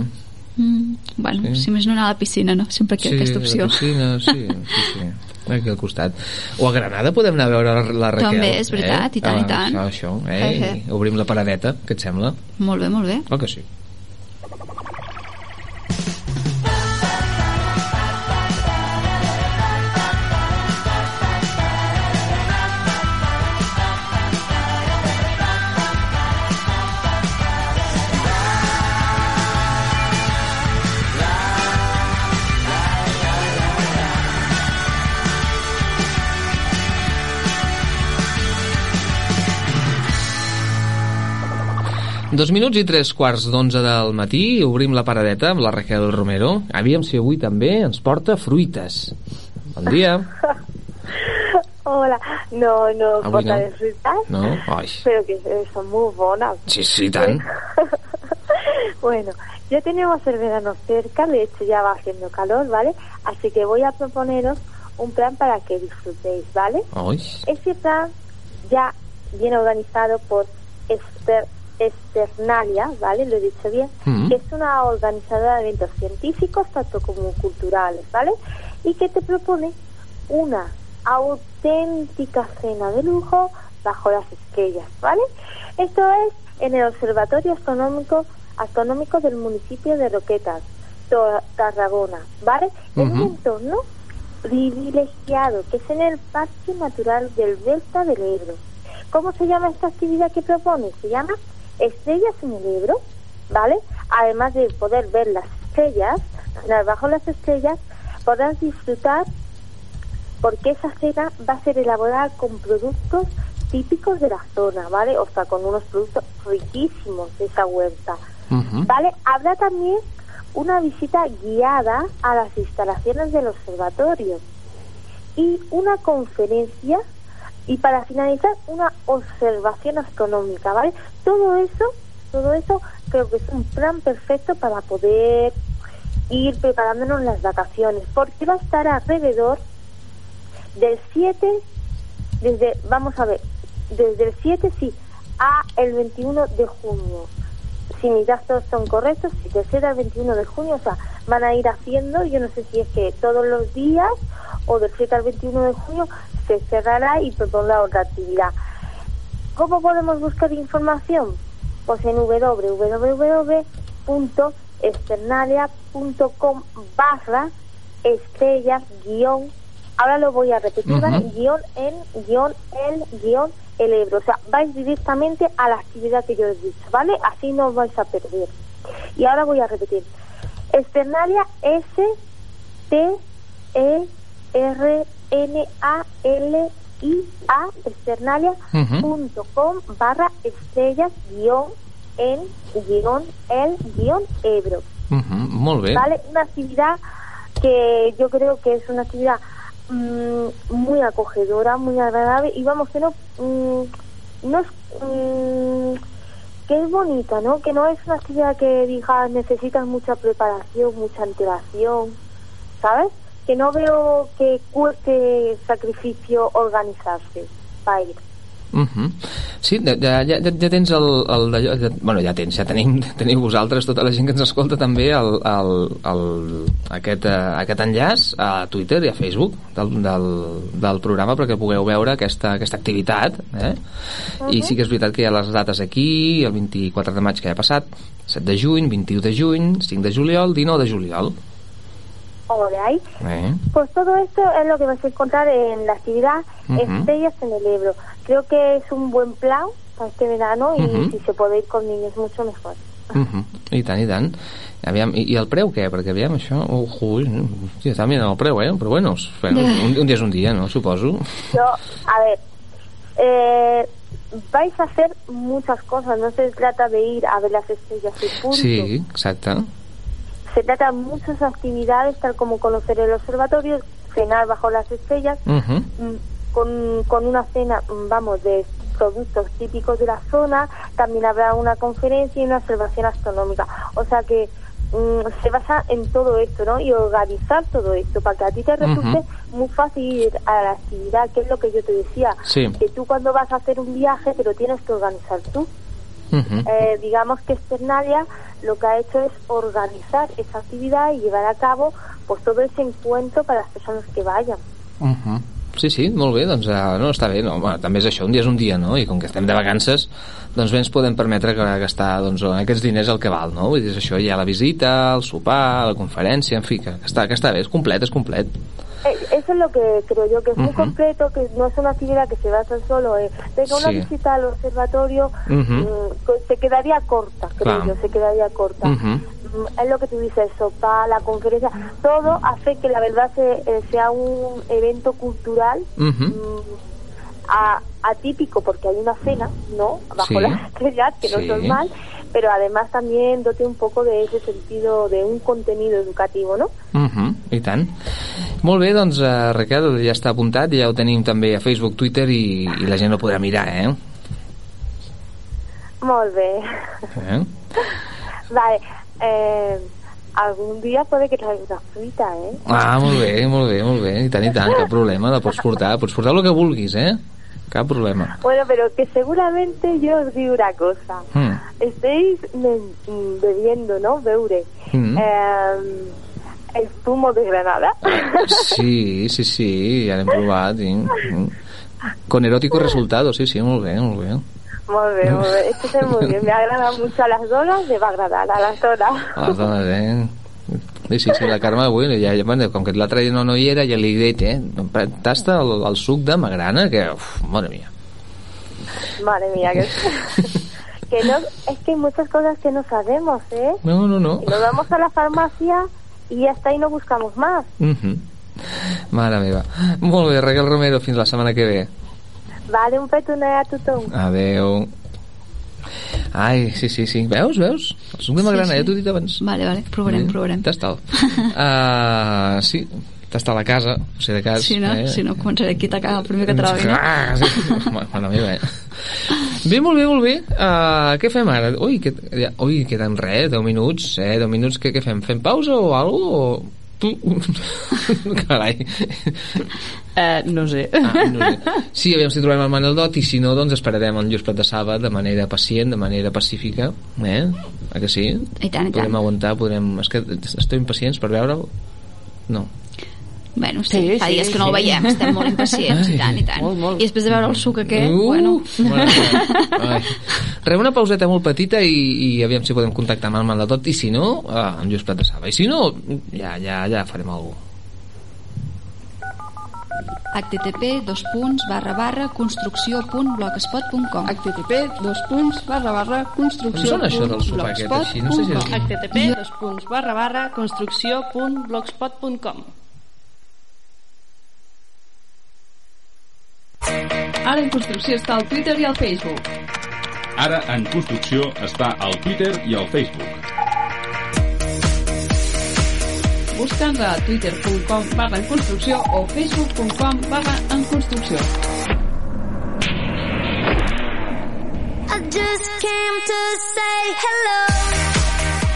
Speaker 3: Mm, bueno,
Speaker 1: Sí.
Speaker 3: si més no anar a la piscina, no? Sempre que aquesta opció.
Speaker 1: la piscina, sí, sí, sí. Aquí al costat. O a Granada podem anar a veure la, la Raquel.
Speaker 3: També, és veritat,
Speaker 1: eh?
Speaker 3: i tant, i
Speaker 1: Ah,
Speaker 3: tant.
Speaker 1: Això, això, eh?
Speaker 3: Eh,
Speaker 1: I obrim la paradeta, què et sembla?
Speaker 3: Molt bé, molt bé.
Speaker 1: Clar que sí. Dos minuts i tres quarts d'onze del matí obrim la paradeta amb la Raquel Romero. Aviam si avui també ens porta fruites. Bon dia.
Speaker 9: Hola, no, no
Speaker 1: Avui
Speaker 9: porta
Speaker 1: no.
Speaker 9: de frutas,
Speaker 1: No? Ai,
Speaker 9: pero que eh, son muy buenas.
Speaker 1: sí, sí, tant.
Speaker 9: bueno, ya tenemos el verano cerca, de hecho ya va haciendo calor, ¿vale? Así que voy a proponeros un plan para que disfrutéis, ¿vale?
Speaker 1: Ai,
Speaker 9: Este plan ya viene organizado por Ester- Externalia, ¿vale? Lo he dicho bien,
Speaker 1: Mm.
Speaker 9: que es una organizadora de eventos científicos, tanto como culturales, ¿vale? Y que te propone una auténtica cena de lujo bajo las estrellas, ¿vale? Esto es en el Observatorio Astronómico, Astronómico del municipio de Roquetas, Tarragona, ¿vale? En un entorno privilegiado, que es en el Parque Natural del Delta del Ebro. ¿Cómo se llama esta actividad que propone? Se llama Estrellas en el Ebro, ¿vale? Además de poder ver las estrellas, las- bajo las estrellas, podrás disfrutar porque esa cena va a ser elaborada con productos típicos de la zona, ¿vale? O sea, con unos productos riquísimos de esa huerta. ¿Vale? Habrá también una visita guiada a las instalaciones del observatorio y una conferencia y para finalizar una observación astronómica, ¿vale? Todo eso, todo eso creo que es un plan perfecto para poder ir preparándonos las vacaciones, porque va a estar alrededor del 7 desde vamos a ver, desde el 7 sí a el 21 de junio si mis datos son correctos, si del 7 al 21 de junio, o sea, van a ir haciendo, yo no sé si es que todos los días o del 7 al 21 de junio se cerrará y propondrá otra actividad. ¿Cómo podemos buscar información? Pues en externalia.com barra estrellas guion, ahora lo voy a repetir, guion en, guion el, guion el Ebro. O sea, vais directamente a la actividad que yo he dicho, ¿vale? Así no os vais a perder. Y ahora voy a repetir. Externalia S T E R N A L I A externalia.com barra estrellas guion en guion el guion Ebro.
Speaker 1: Molt bé.
Speaker 9: ¿Vale? Una actividad que yo creo que es una actividad mm, muy acogedora, muy agradable y vamos, que no, mm, no es, mm, que es bonita, ¿no? Que no es una actividad que digas necesitas mucha preparación, mucha antelación, ¿sabes? Que no veo que cueste sacrificio organizarse para ir.
Speaker 1: Mhm. Sí, ja, ja, ja, ja tens el, el ja, bueno, ja tens, ja tenim, teniu vosaltres, tota la gent que ens escolta també el, el, el, aquest, eh, aquest enllaç a Twitter i a Facebook del, del, del programa perquè pugueu veure aquesta, aquesta activitat eh? i sí que és veritat que hi ha les dates aquí el 24 de maig que ja ha passat 7 de juny, 21 de juny 5 de juliol, 19 de juliol
Speaker 9: ¿O de ahí?
Speaker 1: eh?
Speaker 9: Pues todo esto es lo que vas a encontrar en la actividad
Speaker 1: Ujú.
Speaker 9: Estrellas en el Ebro. Creo que es un buen plan para este verano y
Speaker 1: Ujú.
Speaker 9: si se puede ir con niños mucho mejor.
Speaker 1: Uh -huh. I tant, i tant. Aviam, i, I el preu què? Perquè aviam, això... Oh, ui, hòstia, està mirant el preu, eh? Però bueno un, un dia és un dia, no? Suposo.
Speaker 9: Yo, a ver, eh, vais a hacer muchas cosas, no se trata de ir a ver las estrellas y punto.
Speaker 1: Sí, exacte.
Speaker 9: Se trata de muchas actividades, tal como conocer el observatorio, cenar bajo las estrellas,
Speaker 1: Uh -huh.
Speaker 9: mm, con, con una cena, mm, vamos, de productos típicos de la zona, también habrá una conferencia y una observación astronómica. O sea que mm, se basa en todo esto, ¿no? Y organizar todo esto para que a ti te resulte muy fácil ir a la actividad, que es lo que yo te decía.
Speaker 1: Sí.
Speaker 9: Que tú cuando vas a hacer un viaje te lo tienes que organizar tú.
Speaker 1: Uh -huh.
Speaker 9: Eh, digamos que Externalia lo que ha hecho es organizar esa actividad y llevar a cabo pues todo ese encuentro para las personas que vayan.
Speaker 1: Uh -huh. Sí, sí, molt bé, doncs uh, no, està bé, no, bueno, també és això, un dia és un dia, no? I com que estem de vacances, doncs bé ens podem permetre gastar doncs, aquests diners el que val, no? Vull dir, és això, hi ha la visita, el sopar, la conferència, en fi, que, que, està, que està bé, és complet, és complet.
Speaker 9: Eh, Eso es lo que creo yo, que es muy completo, que no es una actividad que se basa solo en venga, una
Speaker 1: Sí.
Speaker 9: visita al observatorio, que se quedaría corta, creo
Speaker 1: Claro.
Speaker 9: yo, se quedaría corta. Mm, Es lo que tú dices, el sopá, la conferencia, todo hace que la verdad se, eh, sea un evento cultural
Speaker 1: Uh
Speaker 9: mm, a- atípico porque hay una cena, ¿no? Bajo
Speaker 1: Sí.
Speaker 9: las estrellas, que no
Speaker 1: Sí.
Speaker 9: es normal, pero además también dote un poco de ese sentido de un contenido educativo, ¿no?
Speaker 1: Uh -huh, I tant. Molt bé, doncs, uh, Raquel, ja està apuntat, ja ho tenim també a Facebook, Twitter i, i la gent ho podrà mirar, eh?
Speaker 9: Molt bé.
Speaker 1: eh?
Speaker 9: Vale, eh, algún día puede que traiga una fruita, ¿eh?
Speaker 1: Ah, molt bé, molt bé, molt bé, i tant, i tant, cap problema, la pots portar, pots portar el que vulguis, eh? Cap problema.
Speaker 9: Bueno, pero que seguramente yo os digo una cosa.
Speaker 1: Mm.
Speaker 9: Estéis bebiendo, ¿no? Beure.
Speaker 1: Mm.
Speaker 9: Eh, el zumo de Granada.
Speaker 1: Sí, sí, sí, ja l'hem provat. Mm. Con erótico resultado, sí, sí, molt bé, molt bé.
Speaker 9: muy bien, muy bien. Esto es muy bien. Me agrada mucho a las donas, me va a agradar a las donas.
Speaker 1: A les dones, eh? Sí, sí, sí, la Carme, avui, ja, ja, bueno, com que l'altre dia no, no hi era, ja li he dit, eh? Tasta el, el suc de magrana, que, uf, madre mía.
Speaker 9: Madre mía, que... que no, es que hay muchas cosas que no sabemos, ¿eh?
Speaker 1: No, no, no.
Speaker 9: Y nos vamos a la farmacia y hasta ahí no buscamos más.
Speaker 1: Mm -hmm. Mare meva. Molt bé, Raquel Romero, fins la setmana que ve.
Speaker 9: Vale, un petonet a tothom.
Speaker 1: Adeu. Ai, sí, sí, sí. Veus, veus? Suc de magrana,
Speaker 3: Sí,
Speaker 1: sí,
Speaker 3: sí.
Speaker 1: ja t'ho he dit abans.
Speaker 3: Vale, vale, provarem,
Speaker 1: Sí,
Speaker 3: provarem.
Speaker 1: Tasta'l. uh, sí, tasta a la casa, o sigui, de cas.
Speaker 3: Si no,
Speaker 1: eh?
Speaker 3: si no començaré aquí a atacar el primer que trobi.
Speaker 1: Ah, sí. Mare meva, eh? Bé, molt bé, molt bé. Uh, què fem ara? Ui, que, ja, ui, queden res, 10 minuts, eh? 10 minuts, què, què fem? Fem pausa o alguna cosa? O... Tu... Carai.
Speaker 4: Eh, no sé.
Speaker 1: Ah, no sé. Sí, aviam si trobem el Manel Dot i si no, doncs esperarem el Lluís Prat de Saba de manera pacient, de manera pacífica. Eh? A que sí?
Speaker 3: I tant, i
Speaker 1: Podrem
Speaker 3: tant.
Speaker 1: aguantar, podrem... És que estem impacients per veure'l? No.
Speaker 3: Bueno, sí,
Speaker 4: Sí,
Speaker 3: fa
Speaker 4: sí,
Speaker 3: dies que no
Speaker 4: sí.
Speaker 3: el veiem, estem molt impacients, i tant, i tant.
Speaker 4: Molt, molt.
Speaker 3: I després de veure el suc aquest,
Speaker 1: Uh,
Speaker 3: bueno...
Speaker 1: Ai. Re, una pauseta molt petita i, i aviam si podem contactar amb el mal de tot. I si no, eh, amb Lluís Prat de Saba. I si no, ja, ja, ja farem alguna cosa.
Speaker 3: Http dos punts barra barra construcció.blogspot.com
Speaker 6: http dos punts barra barra construcció
Speaker 1: Com sona això del aquest, així? No sé si és-
Speaker 6: http dos punts barra barra construcció.blogspot.com Ara en construcció està al Twitter i al Facebook.
Speaker 7: Ara en construcció està al Twitter i al Facebook.
Speaker 6: Busca'ns a twitter.com barra en construcció o facebook.com barra en construcció.
Speaker 5: I just came to say hello.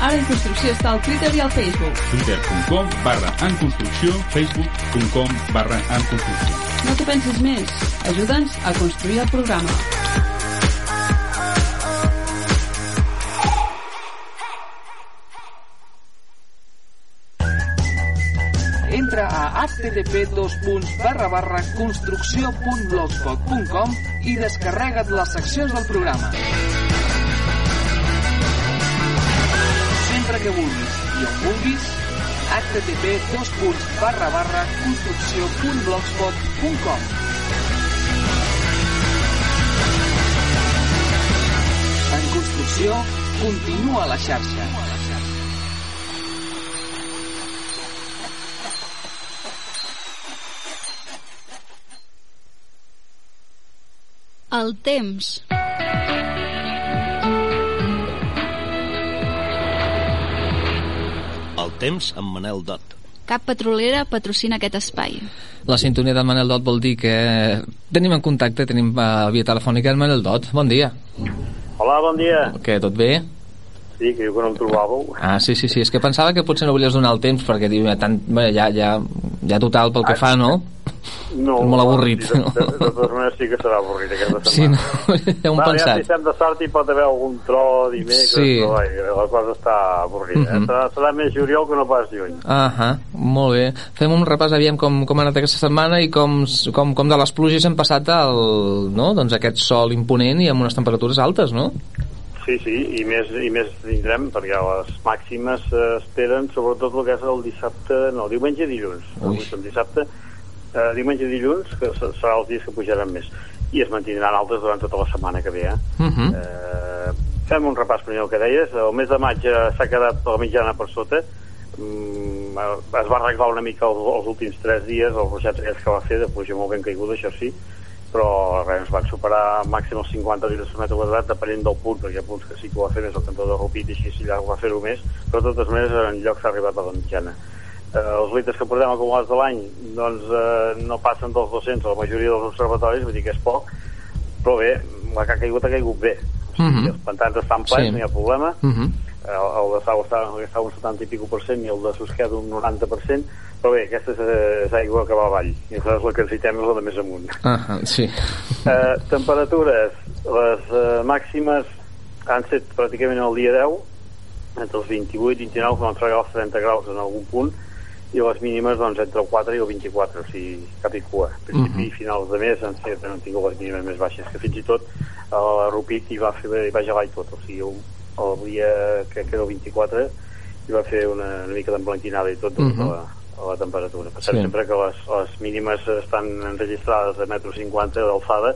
Speaker 6: Ara en construcció està al Twitter i al Facebook.
Speaker 7: twitter.com barra en construcció, facebook.com barra en construcció.
Speaker 6: No t'ho pensis més. Ajuda'ns a construir el programa.
Speaker 2: Entra a http construcció.blogspot.com i descarrega't les seccions del programa. Sempre que vulguis i on vulguis, http construcció.blogspot.com En construcció, continua la xarxa.
Speaker 3: El temps.
Speaker 10: Temps amb Manel Dot.
Speaker 3: Cap petrolera patrocina aquest espai.
Speaker 1: La sintonia del Manel Dot vol dir que tenim en contacte, tenim a via telefònica el Manel Dot. Bon dia.
Speaker 11: Hola, bon dia.
Speaker 1: Què, tot bé?
Speaker 11: Sí, que diu que no em trobàveu.
Speaker 1: Ah, sí, sí, sí. És que pensava que potser no volies donar el temps perquè diu, tant, bé, ja, ja, ja total pel que fa, no?
Speaker 11: No,
Speaker 1: És molt avorrit.
Speaker 11: De, de, de totes maneres sí que serà avorrit aquesta
Speaker 1: Sí,
Speaker 11: setmana.
Speaker 1: no? Ja hem
Speaker 11: Va, Ja,
Speaker 1: pensat.
Speaker 11: si estem de sort hi pot haver algun tro dimecres,
Speaker 1: Sí.
Speaker 11: però vai, la cosa està avorrida.
Speaker 1: Mhm.
Speaker 11: eh? serà, serà més juliol que no pas juny.
Speaker 1: Ahà, molt bé. Fem un repàs, aviam com, com ha anat aquesta setmana i com, com, com de les pluges hem passat al, no? doncs aquest sol imponent i amb unes temperatures altes, no?
Speaker 11: Sí, sí, i més, i més tindrem, perquè les màximes eh, esperen sobretot el que és el dissabte, no, diumenge i dilluns. Avui som dissabte, eh, diumenge i dilluns, que se- serà els dies que pujaran més. I es mantindran altes durant tota la setmana que ve, eh?
Speaker 1: Uh -huh.
Speaker 11: Eh, fem un repàs primer el que deies. El mes de maig eh, s'ha quedat la mitjana per sota. Mm, eh, es va arreglar una mica els, els últims tres dies, els aquells que va fer, de pluja molt ben caiguda, això sí, però res, ens van superar màxim els 50 litres per metre quadrat, depenent del punt, perquè hi ha punts que sí que ho va fer més el cantó de Rupit i així allà ho va fer-ho més, però de totes maneres en lloc s'ha arribat a la mitjana. Eh, els litres que portem acumulats de l'any doncs, eh, no passen dels 200 a la majoria dels observatoris, vull dir que és poc, però bé, la que ha caigut ha caigut bé. O sigui,
Speaker 1: Mhm.
Speaker 11: Els pantans estan plens,
Speaker 1: Sí.
Speaker 11: no hi ha problema.
Speaker 1: Uh -huh.
Speaker 11: El, el de Sau està, està un 70 i pico per cent i el de Susqueda un 90 per cent, però bé, aquesta és, eh, és aigua que va avall, i aleshores la que necessitem és la de més amunt.
Speaker 1: Ahà, sí.
Speaker 11: Eh, temperatures, les eh, màximes han set pràcticament el dia 10, entre els 28 i 29, que van fregar els 30 graus en algun punt, i les mínimes doncs, entre el 4 i el 24, o sigui, cap i cua. A principi i
Speaker 1: Mhm.
Speaker 11: finals de mes han, fet, han tingut les mínimes més baixes, que fins i tot a la Rupit hi va, fer, hi va gelar i tot, o sigui, el, el dia que, que era el 24 hi va fer una, una mica d'emblanquinada i tot degut
Speaker 1: Mhm.
Speaker 11: a, la, a la temperatura. Pensem
Speaker 1: Sí.
Speaker 11: sempre que les, les mínimes estan enregistrades a metro 50 d'alçada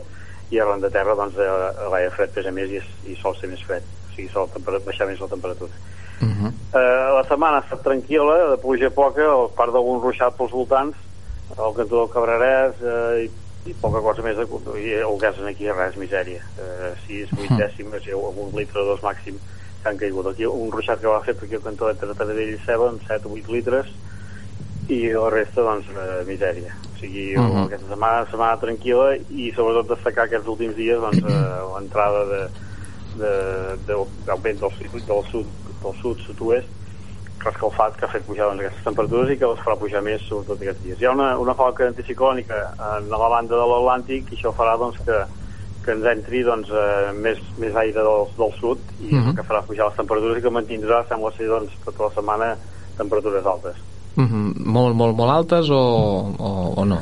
Speaker 11: i arran de terra doncs, eh, l'aire fred pesa més i, i sol ser més fred, o sigui, sol baixar més la temperatura.
Speaker 1: Uh -huh.
Speaker 11: Eh, la setmana ha estat tranquil·la, de pluja poca, a part d'algun ruixat pels voltants, al cantó del Cabrerès eh, i, i poca cosa més, de, i el gas aquí res, misèria. Eh, 6, 8 dècimes i algun litre o dos màxim que han caigut. Aquí un ruixat que va fer per aquí al cantó entre Taradell i Ceba amb 7 o 8 litres i la resta, doncs, eh, misèria. O sigui, uh. -huh. aquesta setmana, setmana tranquil·la i sobretot destacar aquests últims dies doncs, eh, l'entrada de, de, de, del vent del, del sud, del sud, sud-oest, rescalfat que ha fet pujar doncs, aquestes temperatures i que les farà pujar més sobretot aquests dies. Hi ha una, una falca anticiclònica en la banda de l'Atlàntic i això farà doncs, que, que ens entri doncs, eh, més, més aire del, del sud i és
Speaker 1: Mhm.
Speaker 11: el que farà pujar les temperatures i que mantindrà, sembla ser, doncs, tota la setmana temperatures altes.
Speaker 1: Uh -huh. molt, molt, molt altes o, o, o no?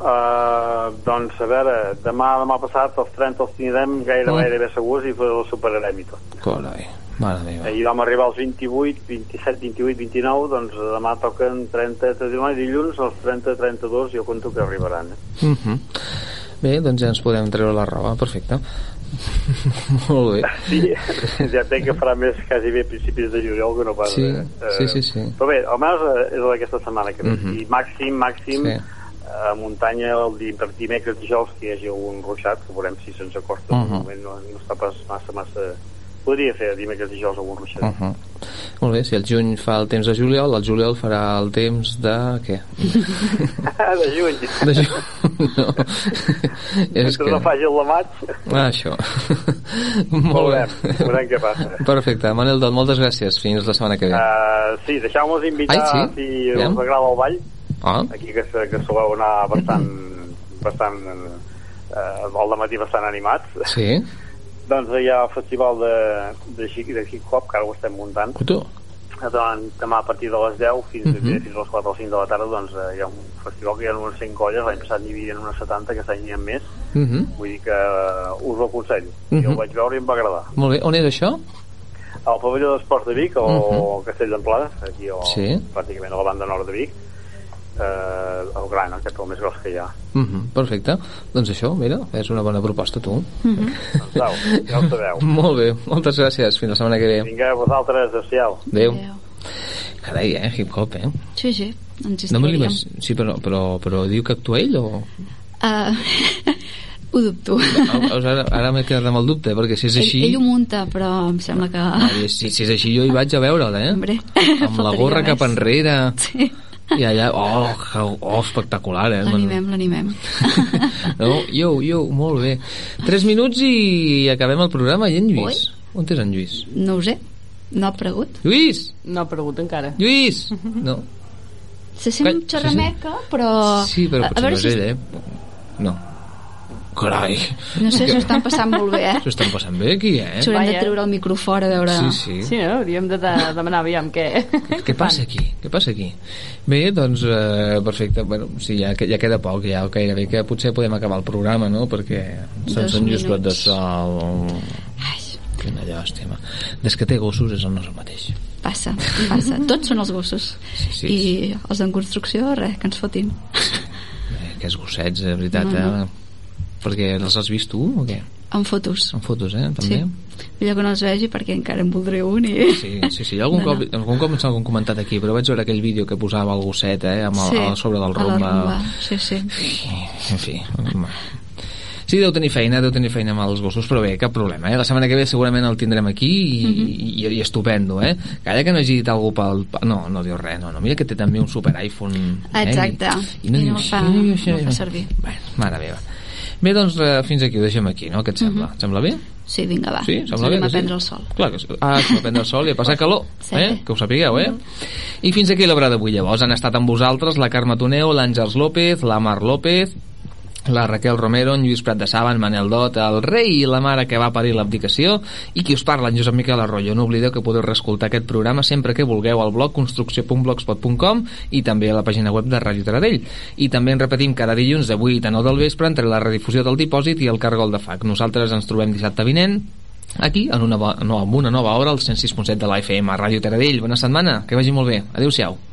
Speaker 11: Uh, doncs, a veure, demà, demà passat, els 30 els tindrem gairebé,
Speaker 1: Oh.
Speaker 11: gairebé segurs i els superarem i tot.
Speaker 1: Carai, mare meva.
Speaker 11: Ahir vam arribar als 28, 27, 28, 29, doncs demà toquen 30, demà dilluns, els 30, 32, jo conto que arribaran. Eh?
Speaker 1: Uh -huh. Bé, doncs ja ens podem treure la roba, perfecte. Molt bé.
Speaker 11: Sí, ja entenc que farà més quasi bé a principis de juliol que no pas...
Speaker 1: Sí,
Speaker 11: eh,
Speaker 1: sí, sí, sí.
Speaker 11: Però bé, almenys és aquesta setmana que ve.
Speaker 1: Mhm.
Speaker 11: I màxim, màxim,
Speaker 1: Sí.
Speaker 11: A muntanya el dimecres dijous que hi hagi algun ruixat, que veurem si se'ns acosta.
Speaker 1: Mhm.
Speaker 11: Uh -huh. moment no, no està pas massa, massa... Podria fer dimecres dijous algun ruixat.
Speaker 1: Uh -huh. Molt bé, si el juny fa el temps de juliol, el juliol farà el temps de... què?
Speaker 11: de juny.
Speaker 1: De juny, no. És que...
Speaker 11: no faci el de maig,
Speaker 1: Ah, això. Molt bé.
Speaker 11: veurem, què passa.
Speaker 1: Perfecte. Manel Dot, moltes gràcies. Fins la setmana que ve.
Speaker 11: Uh, sí, deixeu-nos invitar
Speaker 1: Ai, sí?
Speaker 11: si
Speaker 1: Aviam.
Speaker 11: us agrada el ball
Speaker 1: Ah,
Speaker 11: aquí que, que soleu anar bastant bastant eh, al matí bastant animats
Speaker 1: sí?
Speaker 11: doncs hi ha el festival de, de, de hip hop que ara ho estem muntant
Speaker 1: Cotó.
Speaker 11: doncs, demà a partir de les 10 fins, uh
Speaker 1: Mhm.
Speaker 11: -huh. fins a les 4 o 5 de la tarda doncs, eh, hi ha un festival que hi ha unes 100 colles l'any passat n'hi havia unes 70 que any n'hi ha més
Speaker 1: Uh -huh.
Speaker 11: vull dir que eh, us ho aconsello
Speaker 1: Mhm.
Speaker 11: jo ho vaig veure i em va agradar
Speaker 1: Molt bé. On és això?
Speaker 11: al pavelló d'esports de Vic o
Speaker 1: Mhm.
Speaker 11: uh -huh. Castell d'Amplada aquí o,
Speaker 1: Sí.
Speaker 11: pràcticament a la banda nord de Vic eh, el gran, aquest el més gros que hi ha
Speaker 1: Uh -huh. Perfecte. Doncs això, mira, és una bona proposta, tu.
Speaker 11: doncs au, ja ho sabeu
Speaker 1: Molt bé. Moltes gràcies. Fins la setmana que ve.
Speaker 11: vinga, vosaltres, adéu
Speaker 1: Adéu. Carai, eh? Hip-hop, eh?
Speaker 3: Sí, sí, ens
Speaker 1: No l'imag- Sí, però, però, però diu que actua ell o...
Speaker 3: Uh, ho dubto.
Speaker 1: Ah, Ara, ara m'he quedat amb el dubte, perquè si és així...
Speaker 3: Ell, ell ho munta, però em sembla que...
Speaker 1: Ai, si, si és així jo hi vaig a veure'l, eh?
Speaker 3: Hombre,
Speaker 1: Amb la gorra cap enrere.
Speaker 3: Sí.
Speaker 1: I allà, oh, oh espectacular, eh?
Speaker 3: L'animem, l'animem.
Speaker 1: No, jo, jo, molt bé. Tres minuts i acabem el programa. I en Lluís? On és en Lluís?
Speaker 3: No ho sé, no ha pregut.
Speaker 1: Lluís!
Speaker 4: No ha pregut encara.
Speaker 1: Lluís! No.
Speaker 3: Se sent un xerrameca, però...
Speaker 1: Sí, però
Speaker 3: a, a
Speaker 1: potser
Speaker 3: veure
Speaker 1: no és
Speaker 3: si...
Speaker 1: ell, eh? No. Carai.
Speaker 3: No sé, s'ho estan passant molt bé, eh?
Speaker 1: S'ho estan passant bé aquí, eh?
Speaker 3: S'haurem de treure el micro fora a veure...
Speaker 1: Sí, sí.
Speaker 4: Sí, no? Hauríem de, de demanar aviam què...
Speaker 1: Què passa aquí? Què passa aquí? Bé, doncs, eh, perfecte. Bueno, sí, ja, ja queda poc, ja gairebé que potser podem acabar el programa, no? Perquè se'ns han just de sol... Quina llàstima. Des que té gossos és el nostre mateix.
Speaker 3: Passa, passa. Tots són els gossos.
Speaker 1: sí.
Speaker 3: I els en construcció, res, que ens fotin.
Speaker 1: Eh, aquests gossets, de veritat,
Speaker 3: No, no.
Speaker 1: eh? Perquè els has vist tu o què?
Speaker 3: En fotos.
Speaker 1: En fotos, eh? També?
Speaker 3: Sí. Millor que no els vegi perquè encara en voldré un i...
Speaker 1: Sí, sí, sí. Algun,
Speaker 3: No,
Speaker 1: cop, algun cop ens han comentat aquí, però vaig veure aquell vídeo que posava el gosset, eh? Amb el,
Speaker 3: Sí,
Speaker 1: a sobre del
Speaker 3: a la
Speaker 1: rumba.
Speaker 3: rumba. Sí, sí.
Speaker 1: En fi. Sí, deu tenir feina, deu tenir feina amb els gossos, però bé, cap problema, eh? La setmana que ve segurament el tindrem aquí i,
Speaker 3: Mhm.
Speaker 1: i, i, estupendo, eh? Calla que no hagi dit algú pel... No, no diu res, no, no. Mira que té també un super iPhone. Eh?
Speaker 3: Exacte.
Speaker 1: I, i no,
Speaker 3: I no fa-
Speaker 1: no així,
Speaker 3: no fa servir.
Speaker 1: Bueno, mare meva. Bé, doncs eh, fins aquí ho deixem aquí, no? Què et sembla?
Speaker 3: Mhm.
Speaker 1: Et sembla bé?
Speaker 3: Sí, vinga, va.
Speaker 1: Sí,
Speaker 3: Ens
Speaker 1: sembla bé
Speaker 3: anem
Speaker 1: que
Speaker 3: a
Speaker 1: sí.
Speaker 3: prendre el sol.
Speaker 1: Clar que sí. Ah, que va prendre el sol i a passar calor,
Speaker 3: Sí.
Speaker 1: eh? que ho sapigueu, eh? I fins aquí l'obra d'avui, llavors. Han estat amb vosaltres la Carme Toneu, l'Àngels López, la Mar López, la Raquel Romero, en Lluís Prat de Saba, en Manel Dot, el rei i la mare que va parir l'abdicació, i qui us parla, en Josep Miquel Arroyo. No oblideu que podeu reescoltar aquest programa sempre que vulgueu al blog construcció.blogspot.com i també a la pàgina web de Ràdio Taradell. I també en repetim cada dilluns de 8 a 9 del vespre entre la redifusió del dipòsit i el cargol de FAC. Nosaltres ens trobem dissabte vinent aquí, en una, no, amb una nova hora, al 106.7 de la FM, a Ràdio Taradell. Bona setmana, que vagi molt bé. Adéu-siau.